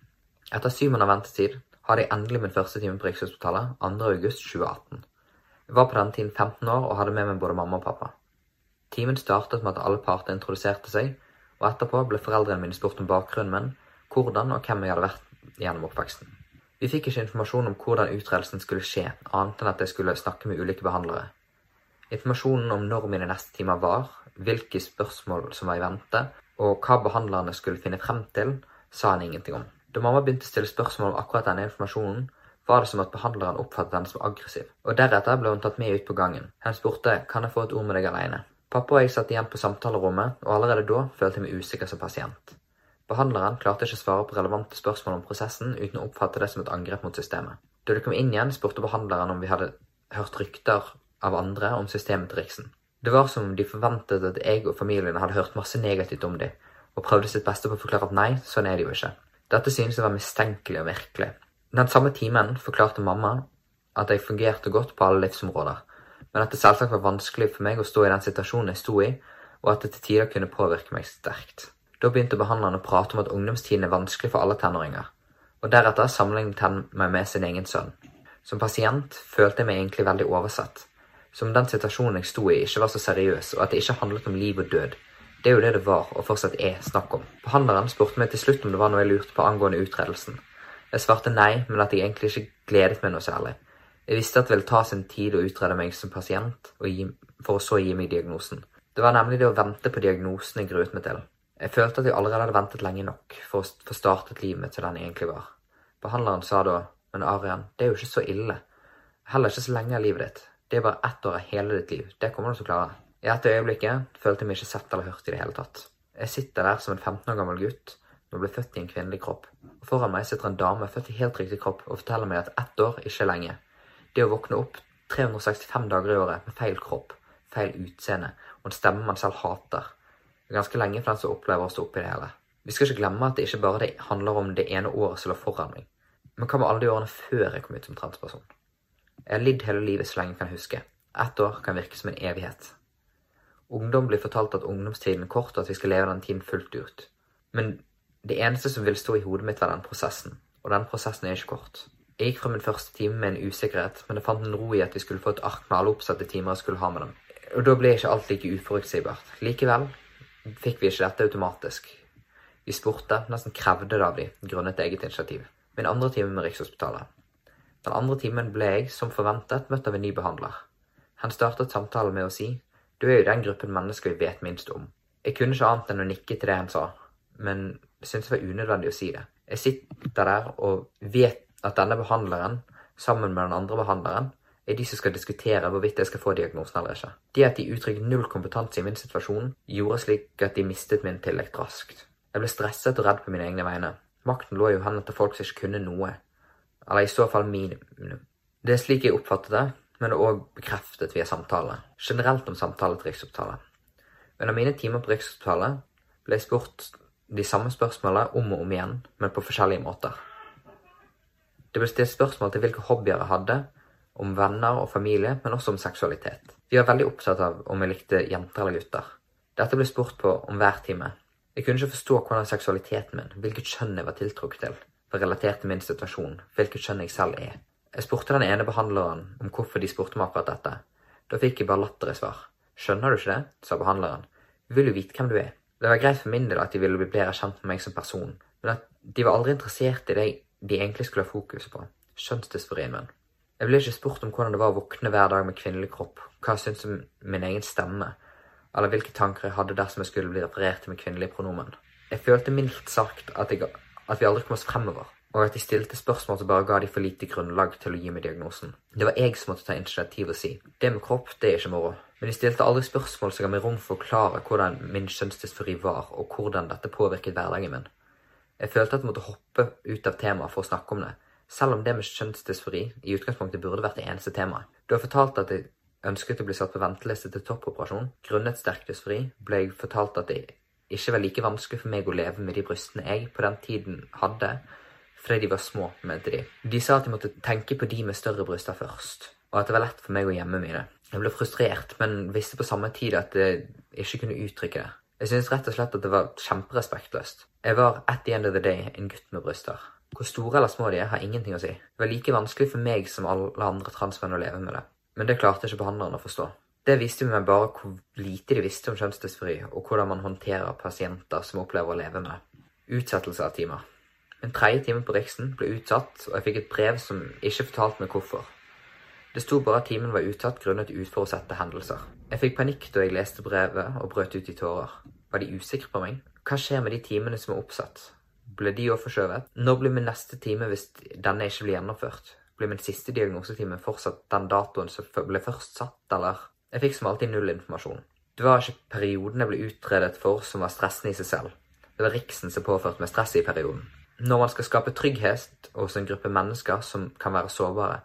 Etter syv måneder ventetid hadde jeg endelig min første time på Rikshospitalet 2.8.2018. Jeg var på denne tiden 15 år og hadde med meg både mamma og pappa. Timen startet med at alle parter introduserte seg, og etterpå ble foreldrene mine spurt om bakgrunnen min, hvordan og hvem jeg hadde vært gjennom oppveksten. Vi fikk ikke informasjon om hvordan utredelsen skulle skje, annet enn at jeg skulle snakke med ulike behandlere. Informasjonen om når mine neste timer var, hvilke spørsmål som var i vente, og hva behandlerne skulle finne frem til, sa han ingenting om. Da mamma begynte å stille spørsmål om akkurat denne informasjonen, var det som at behandleren oppfattet henne som aggressiv, og deretter ble hun tatt med ut på gangen. Hun spurte kan jeg få et ord med deg alene. Pappa og jeg satt igjen på samtalerommet, og allerede da følte jeg meg usikker som pasient. Behandleren klarte ikke å svare på relevante spørsmål om prosessen uten å oppfatte det som et angrep mot systemet. Da de kom inn igjen, spurte behandleren om vi hadde hørt rykter av andre om systemet til Riksen. Det var som om de forventet at jeg og familien hadde hørt masse negativt om dem, og prøvde sitt beste på å forklare at nei, sånn er det jo ikke. Dette synes jeg var mistenkelig og virkelig. Den samme timen forklarte mamma at jeg fungerte godt på alle livsområder, men at det selvsagt var vanskelig for meg å stå i den situasjonen jeg sto i, og at det til tider kunne påvirke meg sterkt. Da begynte behandleren å prate om at ungdomstiden er vanskelig for alle tenåringer, og deretter sammenlignet han meg med sin egen sønn. Som pasient følte jeg meg egentlig veldig oversett, som den situasjonen jeg sto i ikke var så seriøs, og at det ikke handlet om liv og død. Det er jo det det var, og fortsatt er, snakk om. Behandleren spurte meg til slutt om det var noe jeg lurte på angående utredelsen. Jeg svarte nei, men at jeg egentlig ikke gledet meg noe særlig. Jeg visste at det ville ta sin tid å utrede meg som pasient, gi, for å så gi meg diagnosen. Det var nemlig det å vente på diagnosen jeg gruet meg til. Jeg følte at jeg allerede hadde ventet lenge nok for å få startet livet mitt som den egentlig var. Behandleren sa da, men Arian, det er jo ikke så ille. Heller ikke så lenge av livet ditt. Det er bare ett år av hele ditt liv. Det kommer du til å klare. I dette øyeblikket følte jeg meg ikke sett eller hørt i det hele tatt. Jeg sitter der som en 15 år gammel gutt som ble født i en kvinnelig kropp. Og foran meg sitter en dame født i helt riktig kropp og forteller meg at ett år ikke er lenge. Det å våkne opp 365 dager i året med feil kropp, feil utseende og en stemme man selv hater, det er ganske lenge for den som opplever å stå oppi det hele. Vi skal ikke glemme at det ikke bare handler om det ene året som lå foran meg. Men hva med alle de årene før jeg kom ut som transperson? Jeg har lidd hele livet så lenge jeg kan huske. Ett år kan virke som en evighet. Ungdom blir fortalt at ungdomstiden er kort, og at vi skal leve den tiden fullt ut. Men det eneste som vil stå i hodet mitt, var den prosessen. Og den prosessen er ikke kort. Jeg gikk fra min første time med en usikkerhet, men jeg fant en ro i at vi skulle få et ark med alle oppsatte timer jeg skulle ha med dem. Og da ble ikke alt like uforutsigbart. Likevel fikk vi ikke dette automatisk. Vi spurte, nesten krevde det av de, grunnet eget initiativ. Min andre time med Rikshospitalet. Den andre timen ble jeg, som forventet, møtt av en ny behandler. Han startet samtalen med å si du er jo den gruppen mennesker vi vet minst om. Jeg kunne ikke annet enn å nikke til det han sa, men syntes det var unødvendig å si det. Jeg sitter der og vet at denne behandleren, sammen med den andre behandleren, er de som skal diskutere hvorvidt jeg skal få diagnosen eller ikke. Det at de uttrykte null kompetanse i min situasjon, gjorde slik at de mistet min tillit raskt. Jeg ble stresset og redd på mine egne vegne. Makten lå jo hendene til folk som ikke kunne noe. Eller i så fall min. Det er slik jeg oppfattet det, men det er òg bekreftet via samtale. Generelt om samtale til Riksopptalet. Under mine timer på Riksopptalet ble jeg spurt de samme spørsmålene om og om igjen, men på forskjellige måter. Det ble stilt spørsmål til hvilke hobbyer jeg hadde, om venner og familie, men også om seksualitet. Vi var veldig opptatt av om jeg likte jenter eller gutter. Dette ble spurt på om hver time. Jeg kunne ikke forstå hvordan seksualiteten min, hvilket kjønn jeg var tiltrukket til, var relatert til min situasjon, hvilket kjønn jeg selv er. Jeg spurte den ene behandleren om hvorfor de spurte meg akkurat dette. Da fikk jeg bare latter i svar. Skjønner du ikke det? sa behandleren. Vi vil jo vite hvem du er. Det var greit for min del at de ville bli bedre kjent med meg som person, men at de var aldri interessert i det de egentlig skulle ha fokus på, kjønnsdysforien. Jeg ble ikke spurt om hvordan det var å våkne hver dag med kvinnelig kropp, hva jeg syntes om min egen stemme, eller hvilke tanker jeg hadde dersom jeg skulle bli referert til med kvinnelige pronomen. Jeg følte mildt sagt at, jeg, at vi aldri kom oss fremover, og at de stilte spørsmål som bare ga de for lite grunnlag til å gi meg diagnosen. Det var jeg som måtte ta initiativ og si det med kropp, det er ikke moro. Men de stilte aldri spørsmål som ga meg rom for å forklare hvordan min kjønnsdysfori var, og hvordan dette påvirket hverdagen min. Jeg følte at jeg måtte hoppe ut av temaet for å snakke om det, selv om det med kjønnsdysfori i utgangspunktet burde vært det eneste temaet. Da jeg fortalte at jeg ønsket å bli satt på venteliste til toppoperasjon grunnet sterk dysfori, ble jeg fortalt at det ikke var like vanskelig for meg å leve med de brystene jeg på den tiden hadde, fordi de var små, mente de. De sa at jeg måtte tenke på de med større bryster først, og at det var lett for meg å gjemme mine. Jeg ble frustrert, men visste på samme tid at jeg ikke kunne uttrykke det. Jeg syns rett og slett at det var kjemperespektløst. Jeg var at the end of the day en gutt med bryster. Hvor store eller små de er, har ingenting å si. Det var like vanskelig for meg som alle andre transmenn å leve med det. Men det klarte ikke behandleren å forstå. Det viste meg bare hvor lite de visste om kjønnsdysfori, og hvordan man håndterer pasienter som opplever å leve med Utsettelse av timer. Min tredje time på Riksen ble utsatt, og jeg fikk et brev som ikke fortalte meg hvorfor. Det sto bare at timen var utsatt grunnet uforutsette hendelser. Jeg fikk panikk da jeg leste brevet og brøt ut i tårer. Var de usikre på meg? Hva skjer med de timene som er oppsatt? Ble de òg forskjøvet? Når blir min neste time hvis denne ikke blir gjennomført? Blir min siste diagnosetime fortsatt den datoen som ble først satt, eller? Jeg fikk som alltid null informasjon. Det var ikke perioden jeg ble utredet for som var stressende i seg selv. Det var Riksen som påførte meg stress i perioden. Når man skal skape trygghet hos en gruppe mennesker som kan være sårbare,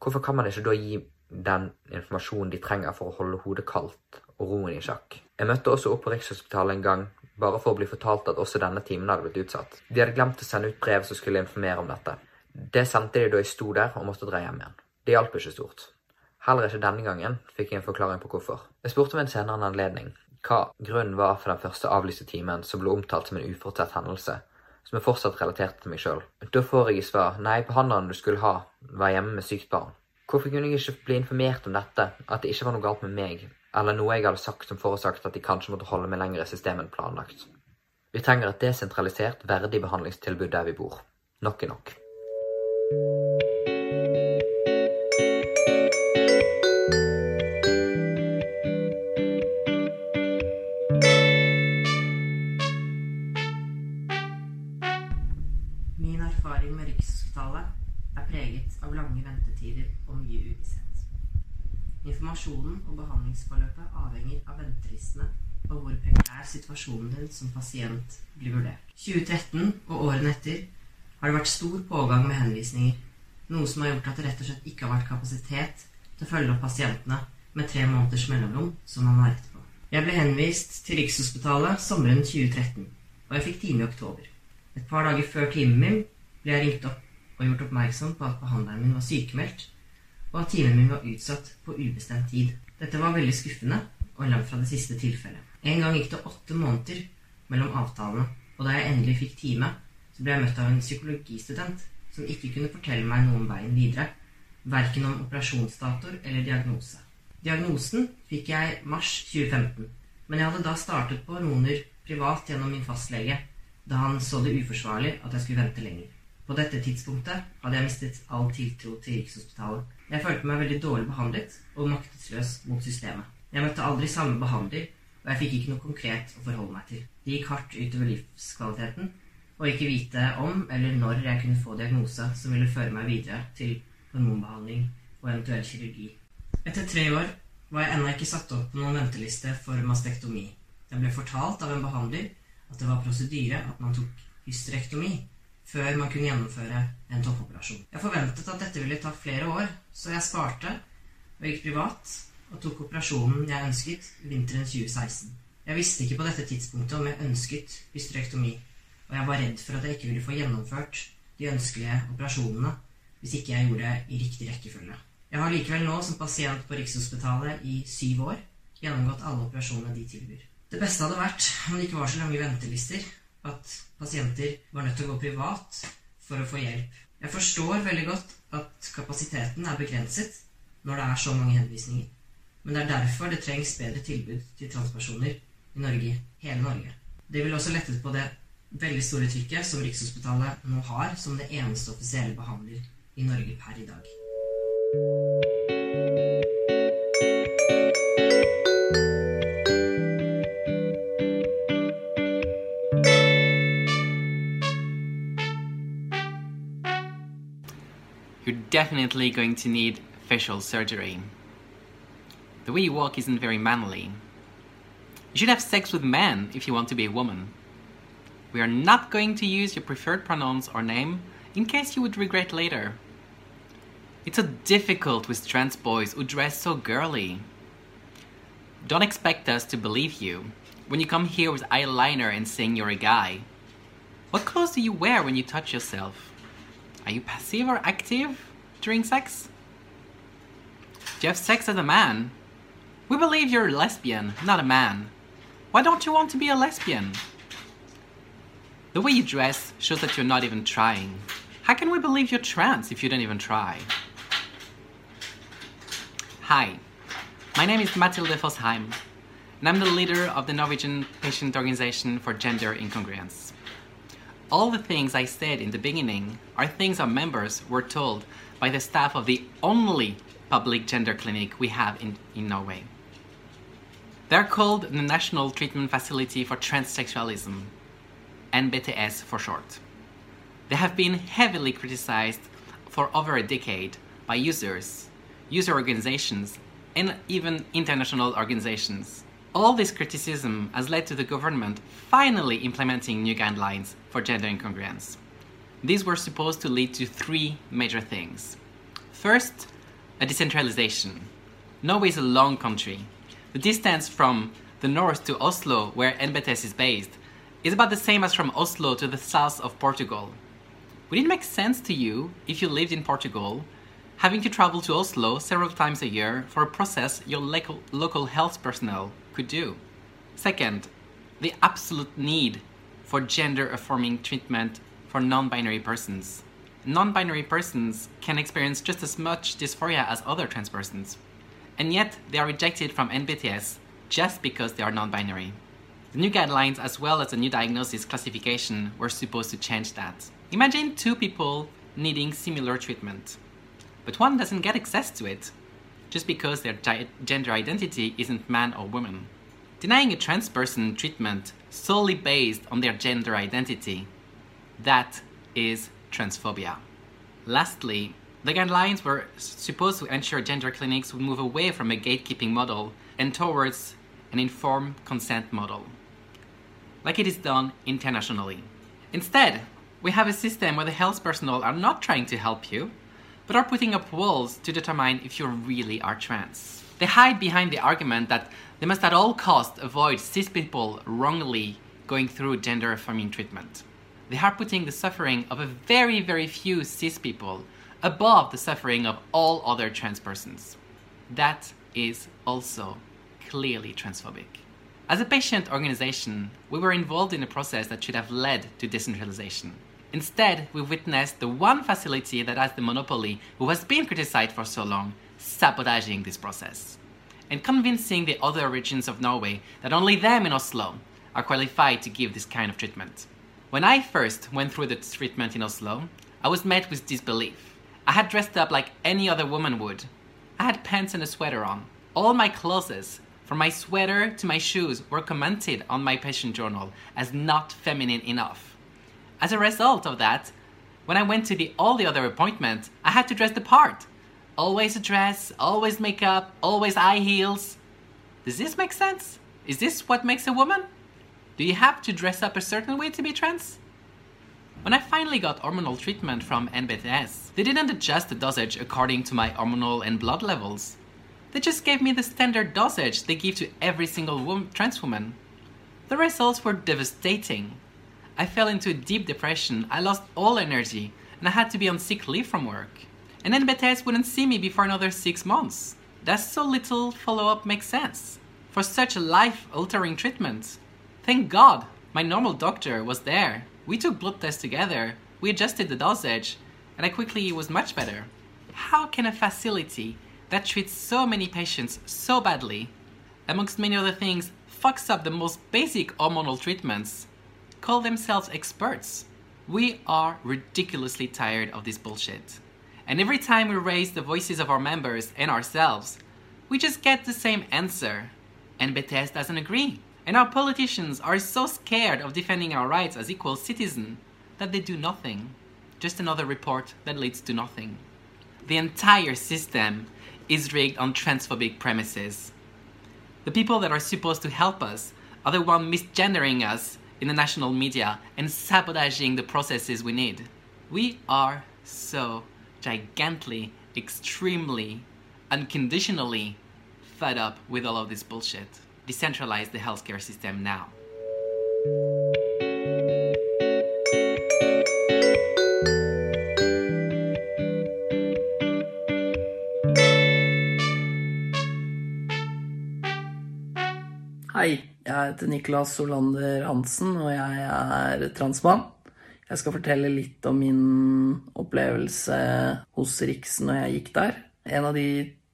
hvorfor kan man ikke da gi den informasjonen de trenger for å holde hodet kaldt og roen i sjakk? Jeg møtte også opp på Rikshospitalet en gang bare for å bli fortalt at også denne timen hadde blitt utsatt. De hadde glemt å sende ut brev som skulle informere om dette. Det sendte de da jeg sto der og måtte dra hjem igjen. Det hjalp ikke stort. Heller ikke denne gangen fikk jeg en forklaring på hvorfor. Jeg spurte ved en senere anledning hva grunnen var for den første avlyste timen som ble omtalt som en uforutsett hendelse, som er fortsatt relatert til meg sjøl. Da får jeg i svar nei, behandleren du skulle ha, var hjemme med sykt barn. Hvorfor kunne jeg ikke bli informert om dette, at det ikke var noe galt med meg, eller noe jeg hadde sagt som forårsaket at de kanskje måtte holde meg lenger i systemet enn planlagt? Vi trenger et desentralisert, verdig behandlingstilbud der vi bor. Nok er nok. Informasjonen og behandlingsforløpet avhenger av ventelistene og hvor prekær situasjonen din som pasient blir vurdert. 2013 og årene etter har det vært stor pågang med henvisninger, noe som har gjort at det rett og slett ikke har vært kapasitet til å følge opp pasientene med tre måneders mellomrom, som man har rett på. Jeg ble henvist til Rikshospitalet sommeren 2013, og jeg fikk time i oktober. Et par dager før timen min ble jeg ringt opp og gjort oppmerksom på at behandleren min var sykemeldt, og at timen min var utsatt på ubestemt tid. Dette var veldig skuffende og langt fra det siste tilfellet. En gang gikk det åtte måneder mellom avtalene, og da jeg endelig fikk time, så ble jeg møtt av en psykologistudent som ikke kunne fortelle meg noe om veien videre, verken om operasjonsdatoer eller diagnose. Diagnosen fikk jeg mars 2015, men jeg hadde da startet på hormoner privat gjennom min fastlege, da han så det uforsvarlig at jeg skulle vente lenger. På dette tidspunktet hadde jeg mistet all tiltro til Rikshospitalet. Jeg følte meg veldig dårlig behandlet og maktesløs mot systemet. Jeg møtte aldri samme behandler, og jeg fikk ikke noe konkret å forholde meg til. Det gikk hardt utover livskvaliteten å ikke vite om eller når jeg kunne få diagnose som ville føre meg videre til hormonbehandling og eventuell kirurgi. Etter tre år var jeg ennå ikke satt opp på noen venteliste for mastektomi. Jeg ble fortalt av en behandler at det var prosedyre at man tok hysterektomi før man kunne gjennomføre en toppoperasjon. Jeg forventet at dette ville ta flere år, så jeg sparte og gikk privat og tok operasjonen jeg ønsket vinteren 2016. Jeg visste ikke på dette tidspunktet om jeg ønsket hysterektomi, og jeg var redd for at jeg ikke ville få gjennomført de ønskelige operasjonene hvis ikke jeg gjorde det i riktig rekkefølge. Jeg har likevel nå som pasient på Rikshospitalet i syv år gjennomgått alle operasjonene de tilbyr. Det beste hadde vært om det ikke var så lange ventelister at pasienter var nødt til å gå privat for å få hjelp. Jeg forstår veldig godt at kapasiteten er begrenset når det er så mange henvisninger. Men det er derfor det trengs bedre tilbud til transpersoner i Norge, hele Norge. Det vil også lettet på det veldig store trykket som Rikshospitalet nå har som det eneste offisielle behandler i Norge per i dag. Definitely going to need facial surgery. The way you walk isn't very manly. You should have sex with men if you want to be a woman. We are not going to use your preferred pronouns or name in case you would regret later. It's so difficult with trans boys who dress so girly. Don't expect us to believe you when you come here with eyeliner and saying you're a guy. What clothes do you wear when you touch yourself? Are you passive or active during sex? Do you have sex as a man? We believe you're a lesbian, not a man. Why don't you want to be a lesbian? The way you dress shows that you're not even trying. How can we believe you're trans if you don't even try? Hi, my name is Mathilde Fosheim, and I'm the leader of the Norwegian Patient Organization for Gender Incongruence. All the things I said in the beginning are things our members were told by the staff of the only public gender clinic we have in, in Norway. They're called the National Treatment Facility for Transsexualism, NBTS for short. They have been heavily criticized for over a decade by users, user organizations, and even international organizations. All this criticism has led to the government finally implementing new guidelines for gender incongruence. These were supposed to lead to three major things. First, a decentralization. Norway is a long country. The distance from the north to Oslo, where NBTS is based, is about the same as from Oslo to the south of Portugal. Would it make sense to you if you lived in Portugal having to travel to Oslo several times a year for a process your local, local health personnel could do. Second, the absolute need for gender affirming treatment for non binary persons. Non binary persons can experience just as much dysphoria as other trans persons, and yet they are rejected from NBTS just because they are non binary. The new guidelines, as well as the new diagnosis classification, were supposed to change that. Imagine two people needing similar treatment, but one doesn't get access to it just because their gender identity isn't man or woman. Denying a trans person treatment solely based on their gender identity, that is transphobia. Lastly, the guidelines were supposed to ensure gender clinics would move away from a gatekeeping model and towards an informed consent model, like it is done internationally. Instead, we have a system where the health personnel are not trying to help you, but are putting up walls to determine if you really are trans. They hide behind the argument that they must at all costs avoid cis people wrongly going through gender affirming treatment. They are putting the suffering of a very, very few cis people above the suffering of all other trans persons. That is also clearly transphobic. As a patient organization, we were involved in a process that should have led to decentralization. Instead, we witnessed the one facility that has the monopoly, who has been criticized for so long, sabotaging this process and convincing the other regions of Norway that only them in Oslo are qualified to give this kind of treatment. When I first went through the treatment in Oslo, I was met with disbelief. I had dressed up like any other woman would. I had pants and a sweater on. All my clothes, from my sweater to my shoes, were commented on my patient journal as not feminine enough. As a result of that, when I went to the, all the other appointments, I had to dress the part. Always a dress, always makeup, always high heels. Does this make sense? Is this what makes a woman? Do you have to dress up a certain way to be trans? When I finally got hormonal treatment from NBTS, they didn't adjust the dosage according to my hormonal and blood levels. They just gave me the standard dosage they give to every single trans woman. The results were devastating. I fell into a deep depression, I lost all energy, and I had to be on sick leave from work. And NBTS wouldn't see me before another six months. That's so little follow up makes sense. For such a life altering treatment. Thank God, my normal doctor was there. We took blood tests together, we adjusted the dosage, and I quickly was much better. How can a facility that treats so many patients so badly, amongst many other things, fucks up the most basic hormonal treatments, call themselves experts? We are ridiculously tired of this bullshit. And every time we raise the voices of our members and ourselves, we just get the same answer. And BTS doesn't agree. And our politicians are so scared of defending our rights as equal citizens that they do nothing. Just another report that leads to nothing. The entire system is rigged on transphobic premises. The people that are supposed to help us are the ones misgendering us in the national media and sabotaging the processes we need. We are so gigantically, extremely, unconditionally fed up with all of this bullshit. Decentralize the healthcare system now. Hei, jeg heter Niklas Solander Hansen, og jeg er transmann. Jeg skal fortelle litt om min opplevelse hos Riksen når jeg gikk der. En av de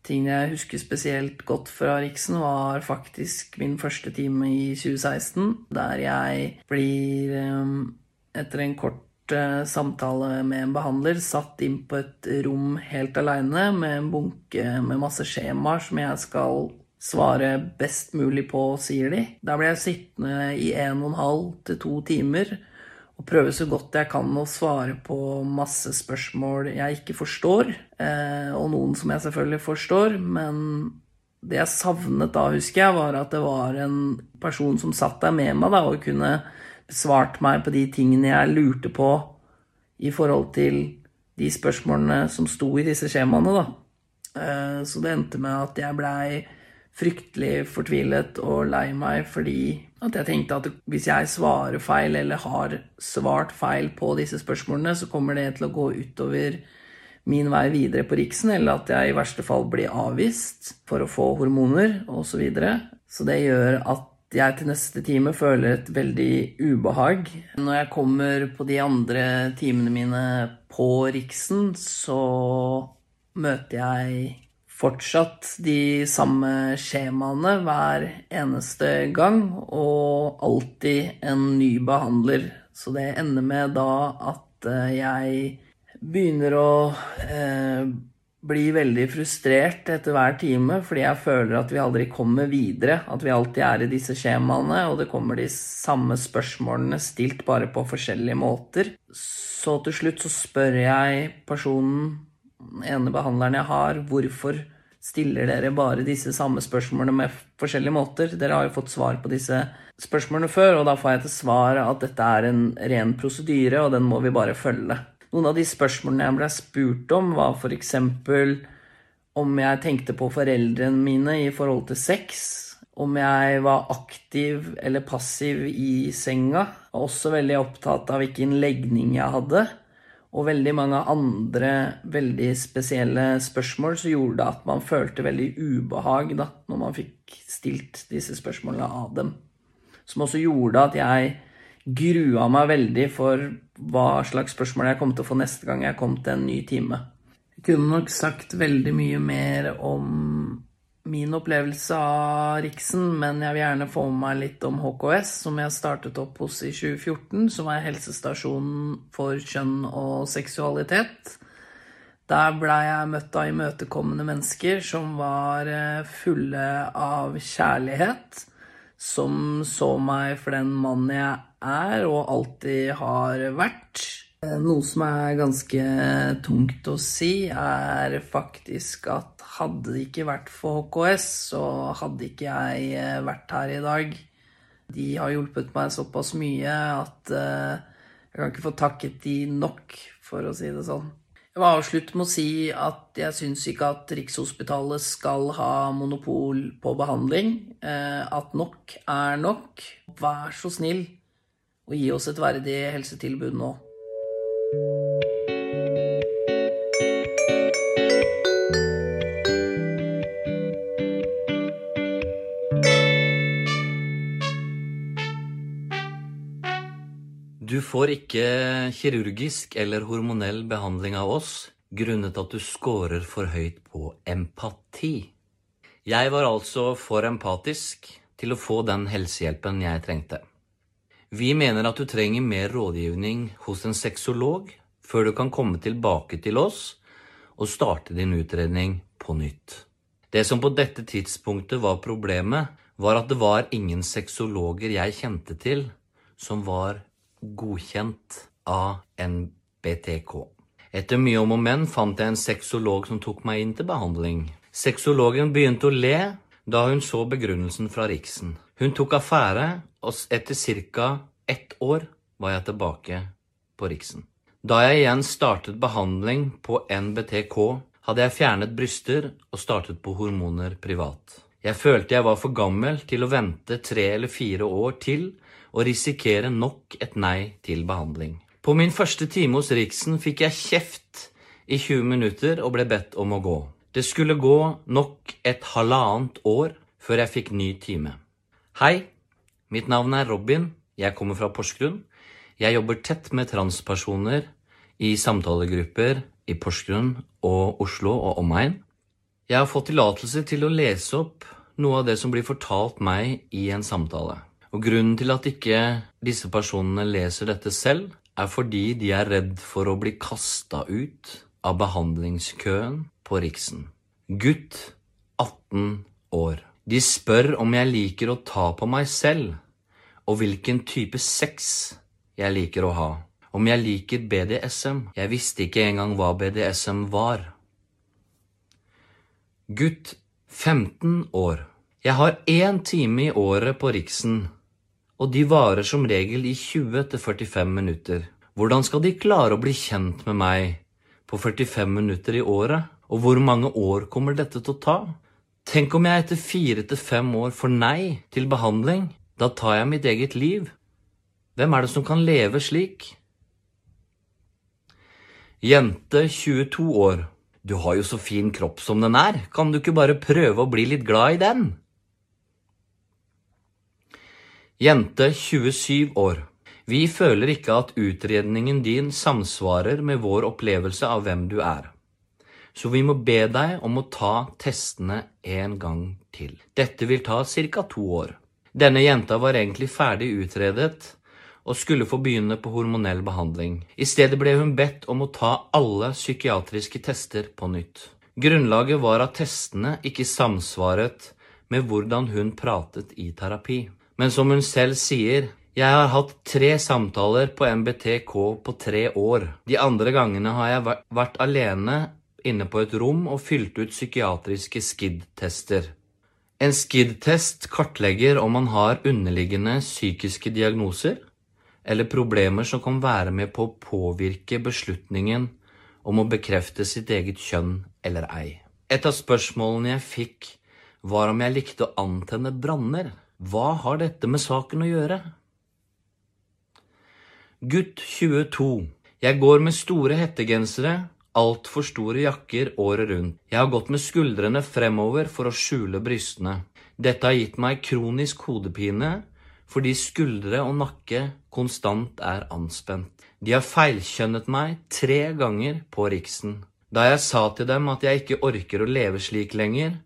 tingene jeg husker spesielt godt fra Riksen, var faktisk min første time i 2016, der jeg blir, etter en kort samtale med en behandler, satt inn på et rom helt aleine med en bunke med masse skjemaer som jeg skal svare best mulig på, sier de. Der ble jeg sittende i en og en halv til to timer og prøve så godt jeg kan å svare på masse spørsmål jeg ikke forstår, og noen som jeg selvfølgelig forstår, men det jeg savnet da, husker jeg, var at det var en person som satt der med meg da, og kunne svart meg på de tingene jeg lurte på i forhold til de spørsmålene som sto i disse skjemaene, da. Så det endte med at jeg blei fryktelig fortvilet og lei meg fordi at jeg tenkte at hvis jeg svarer feil eller har svart feil på disse spørsmålene, så kommer det til å gå utover min vei videre på Riksen, eller at jeg i verste fall blir avvist for å få hormoner osv. Så, videre. så det gjør at jeg til neste time føler et veldig ubehag. Når jeg kommer på de andre timene mine på Riksen, så møter jeg fortsatt de samme skjemaene hver eneste gang, og alltid en ny behandler. Så det ender med da at eh, jeg begynner å eh, bli veldig frustrert etter hver time fordi jeg føler at vi aldri kommer videre. At vi alltid er i disse skjemaene, og det kommer de samme spørsmålene stilt bare på forskjellige måter. Så til slutt så spør jeg personen, ene behandleren jeg har, hvorfor stiller dere bare disse samme spørsmålene med forskjellige måter? Dere har jo fått svar på disse spørsmålene før, og da får jeg til svar at dette er en ren prosedyre, og den må vi bare følge. Noen av de spørsmålene jeg ble spurt om, var f.eks. om jeg tenkte på foreldrene mine i forhold til sex. Om jeg var aktiv eller passiv i senga. Jeg også veldig opptatt av hvilken legning jeg hadde. Og veldig mange andre veldig spesielle spørsmål som gjorde at man følte veldig ubehag da, når man fikk stilt disse spørsmålene av dem. Som også gjorde at jeg grua meg veldig for hva slags spørsmål jeg kom til å få neste gang jeg kom til en ny time. Jeg kunne nok sagt veldig mye mer om min opplevelse av Riksen, men jeg vil gjerne få med meg litt om HKS, som jeg startet opp hos i 2014, som er helsestasjonen for kjønn og seksualitet. Der blei jeg møtt av imøtekommende mennesker som var eh, fulle av kjærlighet som så meg for den mannen jeg er og alltid har vært. Noe som er ganske tungt å si, er faktisk at hadde det ikke vært for HKS, så hadde ikke jeg eh, vært her i dag. De har hjulpet meg såpass mye at eh, jeg kan ikke få takket de nok, for å si det sånn. Jeg må avslutte med å si at jeg syns ikke at Rikshospitalet skal ha monopol på behandling. Eh, at nok er nok. Vær så snill og gi oss et verdig helsetilbud nå. Du får ikke kirurgisk eller hormonell behandling av oss grunnet at du scorer for høyt på empati. Jeg var altså for empatisk til å få den helsehjelpen jeg trengte. Vi mener at du trenger mer rådgivning hos en sexolog før du kan komme tilbake til oss og starte din utredning på nytt. Det som på dette tidspunktet var problemet, var at det var ingen sexologer jeg kjente til som var godkjent av NBTK. Etter mye om og men fant jeg en sexolog som tok meg inn til behandling. Sexologen begynte å le da hun så begrunnelsen fra Riksen. Hun tok affære, og etter ca. ett år var jeg tilbake på Riksen. Da jeg igjen startet behandling på NBTK, hadde jeg fjernet bryster og startet på hormoner privat. Jeg følte jeg var for gammel til å vente tre eller fire år til og risikere nok et nei til behandling. På min første time hos Riksen fikk jeg kjeft i 20 minutter og ble bedt om å gå. Det skulle gå nok et halvannet år før jeg fikk ny time. Hei, mitt navn er Robin. Jeg kommer fra Porsgrunn. Jeg jobber tett med transpersoner i samtalegrupper i Porsgrunn og Oslo og omegn. Jeg har fått tillatelse til å lese opp noe av det som blir fortalt meg i en samtale. Og grunnen til at ikke disse personene leser dette selv, er fordi de er redd for å bli kasta ut av behandlingskøen på Riksen. Gutt 18 år. De spør om jeg liker å ta på meg selv, og hvilken type sex jeg liker å ha. Om jeg liker BDSM. Jeg visste ikke engang hva BDSM var. Gutt 15 år. Jeg har én time i året på Riksen og de varer som regel i 20-45 minutter. Hvordan skal de klare å bli kjent med meg på 45 minutter i året? Og hvor mange år kommer dette til å ta? Tenk om jeg etter fire til fem år får nei til behandling? Da tar jeg mitt eget liv. Hvem er det som kan leve slik? Jente 22 år. Du har jo så fin kropp som den er, kan du ikke bare prøve å bli litt glad i den? Jente 27 år. Vi føler ikke at utredningen din samsvarer med vår opplevelse av hvem du er. Så vi må be deg om å ta testene en gang til. Dette vil ta ca. to år. Denne jenta var egentlig ferdig utredet og skulle få begynne på hormonell behandling. I stedet ble hun bedt om å ta alle psykiatriske tester på nytt. Grunnlaget var at testene ikke samsvaret med hvordan hun pratet i terapi. Men som hun selv sier, jeg har hatt tre samtaler på MBTK på tre år. De andre gangene har jeg vært alene inne på et rom og fylt ut psykiatriske SKID-tester. En SKID-test kartlegger om man har underliggende psykiske diagnoser, eller problemer som kan være med på å påvirke beslutningen om å bekrefte sitt eget kjønn eller ei. Et av spørsmålene jeg fikk, var om jeg likte å antenne branner. Hva har dette med saken å gjøre? Gutt 22. Jeg går med store hettegensere, altfor store jakker året rundt. Jeg har gått med skuldrene fremover for å skjule brystene. Dette har gitt meg kronisk hodepine fordi skuldre og nakke konstant er anspent. De har feilkjønnet meg tre ganger på Riksen. Da jeg sa til dem at jeg ikke orker å leve slik lenger,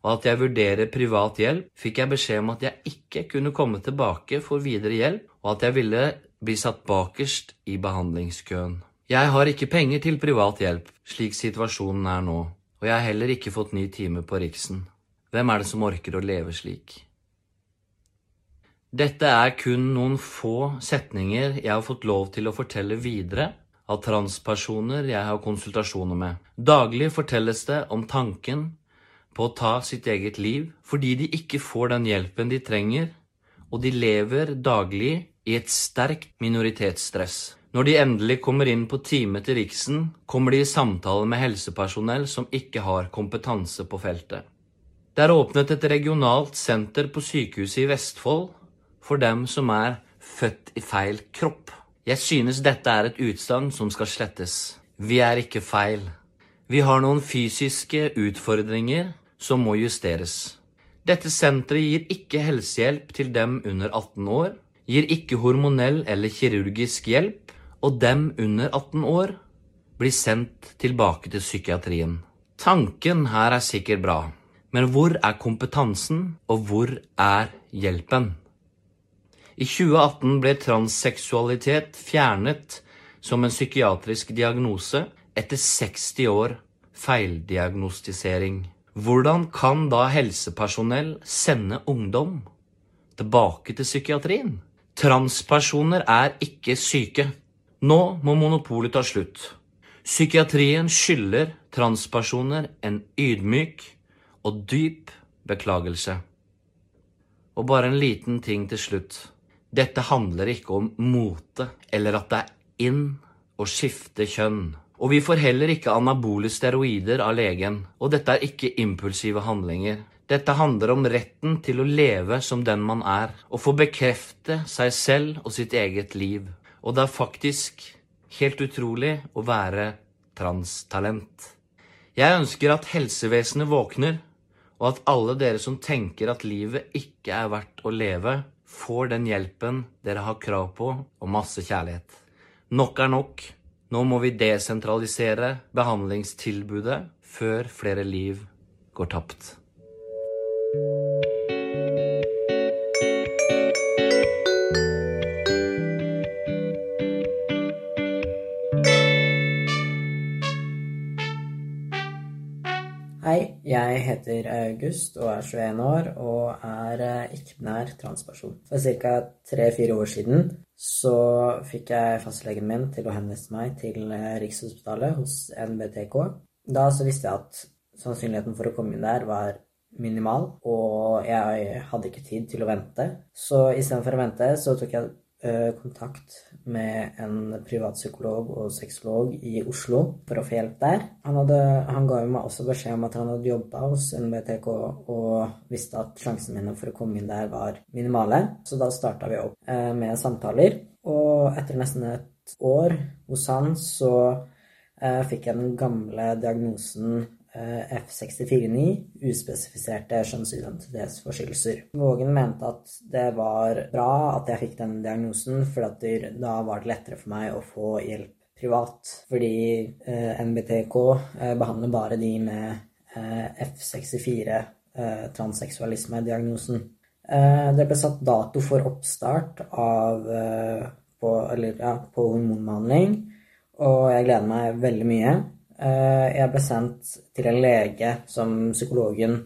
og at jeg vurderer privat hjelp, fikk jeg beskjed om at jeg ikke kunne komme tilbake for videre hjelp, og at jeg ville bli satt bakerst i behandlingskøen. Jeg har ikke penger til privat hjelp, slik situasjonen er nå, og jeg har heller ikke fått ny time på Riksen. Hvem er det som orker å leve slik? Dette er kun noen få setninger jeg har fått lov til å fortelle videre av transpersoner jeg har konsultasjoner med. Daglig fortelles det om tanken på å ta sitt eget liv fordi de ikke får den hjelpen de trenger, og de lever daglig i et sterkt minoritetsstress. Når de endelig kommer inn på time til Riksen, kommer de i samtale med helsepersonell som ikke har kompetanse på feltet. Det er åpnet et regionalt senter på sykehuset i Vestfold for dem som er født i feil kropp. Jeg synes dette er et utsagn som skal slettes. Vi er ikke feil. Vi har noen fysiske utfordringer som må justeres. Dette senteret gir ikke helsehjelp til dem under 18 år, gir ikke hormonell eller kirurgisk hjelp, og dem under 18 år blir sendt tilbake til psykiatrien. Tanken her er sikkert bra, men hvor er kompetansen, og hvor er hjelpen? I 2018 ble transseksualitet fjernet som en psykiatrisk diagnose etter 60 år feildiagnostisering. Hvordan kan da helsepersonell sende ungdom tilbake til psykiatrien? Transpersoner er ikke syke. Nå må monopolet ta slutt. Psykiatrien skylder transpersoner en ydmyk og dyp beklagelse. Og bare en liten ting til slutt. Dette handler ikke om mote eller at det er inn å skifte kjønn. Og vi får heller ikke anabole steroider av legen. Og dette er ikke impulsive handlinger. Dette handler om retten til å leve som den man er, og få bekrefte seg selv og sitt eget liv. Og det er faktisk helt utrolig å være transtalent. Jeg ønsker at helsevesenet våkner, og at alle dere som tenker at livet ikke er verdt å leve, får den hjelpen dere har krav på, og masse kjærlighet. Nok er nok. Nå må vi desentralisere behandlingstilbudet før flere liv går tapt. Hei, jeg heter August og er 21 år og er eh, ikke-binær transperson. For ca. tre-fire år siden så fikk jeg fastlegen min til å henvise meg til eh, Rikshospitalet hos NBTK. Da så visste jeg at sannsynligheten for å komme inn der var minimal, og jeg hadde ikke tid til å vente. Så istedenfor å vente så tok jeg kontakt med en privatpsykolog og sexolog i Oslo for å få hjelp der. Han, hadde, han ga meg også beskjed om at han hadde jobba hos NBTK og visste at sjansene mine for å komme inn der var minimale. Så da starta vi opp eh, med samtaler. Og etter nesten et år hos han så eh, fikk jeg den gamle diagnosen eh, F64-9, uspesifiserte kjønnsidentitetsforstyrrelser. Vågen mente at det var bra at jeg fikk den diagnosen, for da var det lettere for meg å få hjelp privat. Fordi eh, NBTK eh, behandler bare de med eh, F64, transseksualisme-diagnosen. det ble satt dato for oppstart av på, eller, ja, på hormonbehandling, og jeg gleder meg veldig mye. Jeg ble sendt til en lege som psykologen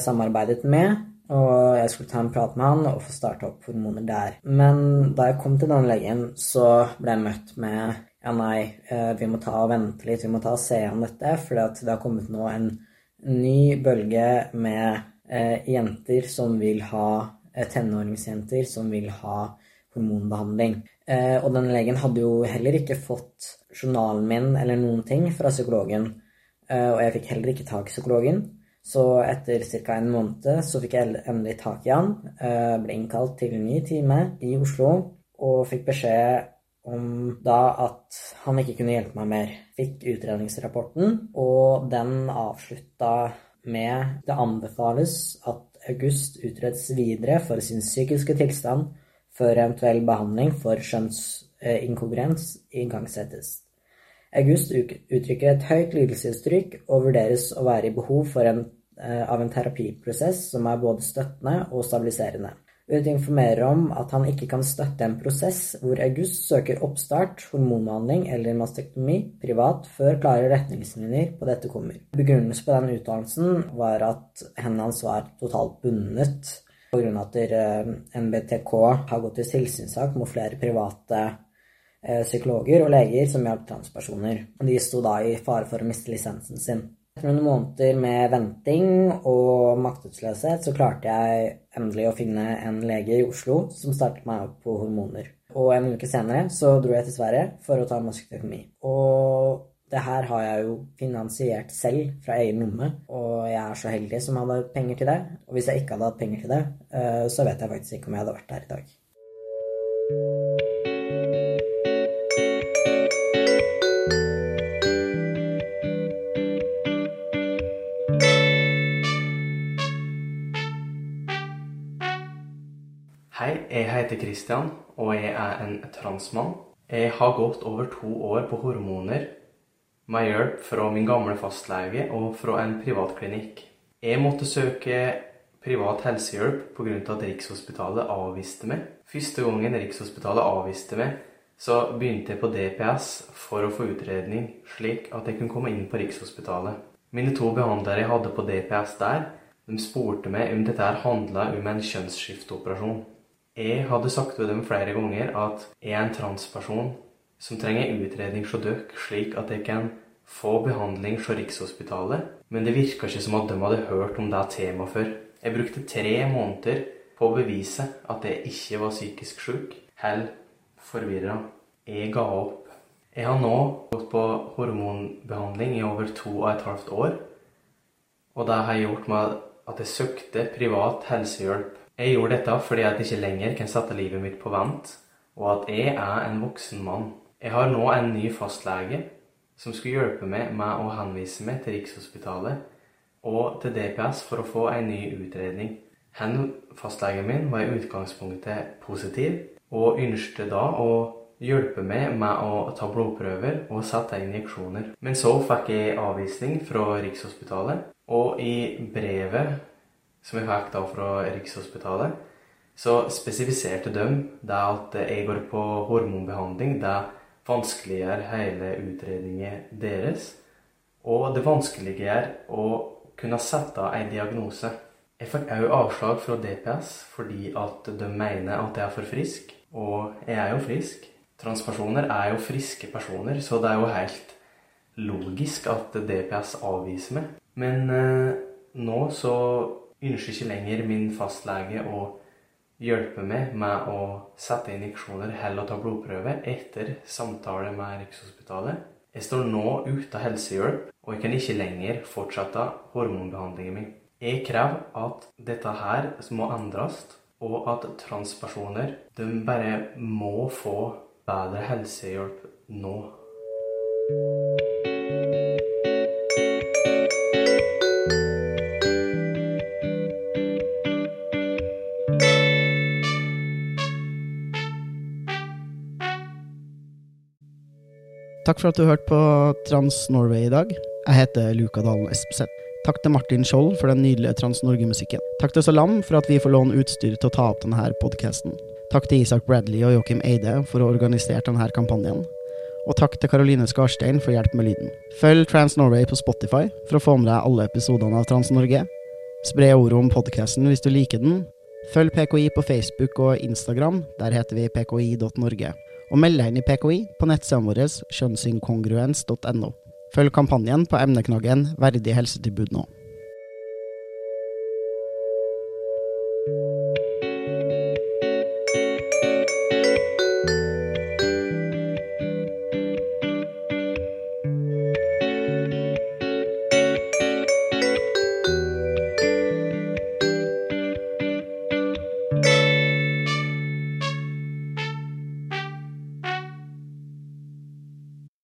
samarbeidet med, og jeg skulle ta en prat med han og få starta opp hormoner der. Men da jeg kom til denne legen, så ble jeg møtt med ja, nei, eh, vi må ta og vente litt, vi må ta og se an dette, for det har kommet nå en ny bølge med eh, jenter som vil ha eh, Tenåringsjenter som vil ha hormonbehandling. Eh, og denne legen hadde jo heller ikke fått journalen min eller noen ting fra psykologen. Eh, og jeg fikk heller ikke tak i psykologen. Så etter ca. en måned så fikk jeg endelig tak i han. Eh, ble innkalt til en ny time i Oslo og fikk beskjed om da at han ikke kunne hjelpe meg mer. Fikk utredningsrapporten, og den avslutta med det anbefales at August utreds videre for sin psykiske tilstand før eventuell behandling for skjønnsinkongruens igangsettes. August uttrykker et høyt lidelsestrykk og vurderes å være i behov en, eh, av en terapiprosess som er både støttende og stabiliserende. Ut informerer om at han ikke kan støtte en prosess hvor August søker oppstart, hormonbehandling eller mastektomi privat før klare retningslinjer på dette kommer. Begrunnelsen på den utdannelsen var at hendene hans var totalt bundet pga. at eh, NBTK har gått i tilsynssak mot flere private psykologer og leger som hjalp transpersoner. De sto da i fare for å miste lisensen sin. Etter noen måneder med venting og maktesløshet så klarte jeg endelig å finne en lege i Oslo som startet meg opp på hormoner. Og en uke senere så dro jeg til Sverige for å ta mastektomi. Og det her har jeg jo finansiert selv fra egen lomme, og jeg er så heldig som hadde penger til det. Og hvis jeg ikke hadde hatt penger til det, eh, så vet jeg faktisk ikke om jeg hadde vært der i dag. Christian, og jeg er en transmann. Jeg har gått over to år på hormoner med hjelp fra min gamle fastlege og fra en privatklinikk. Jeg måtte søke privat helsehjelp pga. at Rikshospitalet avviste meg. Første gangen Rikshospitalet avviste meg, så begynte jeg på DPS for å få utredning, slik at jeg kunne komme inn på Rikshospitalet. Mine to behandlere jeg hadde på DPS der, de spurte meg om dette handla om en kjønnsskifteoperasjon. Jeg hadde sagt til dem flere ganger at jeg er en transperson som trenger utredning hos dere, slik at jeg kan få behandling hos Rikshospitalet, men det virka ikke som at de hadde hørt om det temaet før. Jeg brukte tre måneder på å bevise at jeg ikke var psykisk syk, eller forvirra. Jeg ga opp. Jeg har nå gått på hormonbehandling i over to og et halvt år, og det har gjort med at jeg søkte privat helsehjelp jeg gjorde dette fordi at jeg ikke lenger kan sette livet mitt på vent, og at jeg er en voksen mann. Jeg har nå en ny fastlege som skulle hjelpe meg med å henvise meg til Rikshospitalet og til DPS for å få en ny utredning. Han, fastlegen min var i utgangspunktet positiv, og ønsket da å hjelpe meg med å ta blodprøver og sette injeksjoner. Men så fikk jeg avvisning fra Rikshospitalet, og i brevet som vi fikk da fra Rikshospitalet, så spesifiserte de det at jeg går på hormonbehandling. Det vanskeliggjør hele utredningen deres. Og det vanskeliggjør å kunne sette en diagnose. Jeg fikk òg avslag fra DPS fordi at de mener at jeg er for frisk. Og jeg er jo frisk. Transpersoner er jo friske personer, så det er jo helt logisk at DPS avviser meg. Men eh, nå så ønsker ikke lenger min fastlege å hjelpe meg med å sette injeksjoner eller å ta blodprøve etter samtale med Rikshospitalet. Jeg står nå uten helsehjelp, og jeg kan ikke lenger fortsette hormonbehandlingen min. Jeg krever at dette her må endres, og at transpersoner de bare må få bedre helsehjelp nå. Takk for at du hørte på Trans-Norway i dag. Jeg heter Luka Dalen Espeseth. Takk til Martin Skjold for den nydelige Trans-Norge-musikken. Takk til Salam for at vi får låne utstyr til å ta opp denne podkasten. Takk til Isak Bradley og Joakim Eide for å ha organisert denne kampanjen. Og takk til Karoline Skarstein for hjelp med lyden. Følg Trans-Norway på Spotify for å få med deg alle episodene av Trans-Norge. Spre ordet om podkasten hvis du liker den. Følg PKI på Facebook og Instagram. Der heter vi pki.norge. Og meld deg inn i PKI på nettsidene våre kjønnsinkongruens.no. Følg kampanjen på emneknaggen Verdig helsetilbud nå.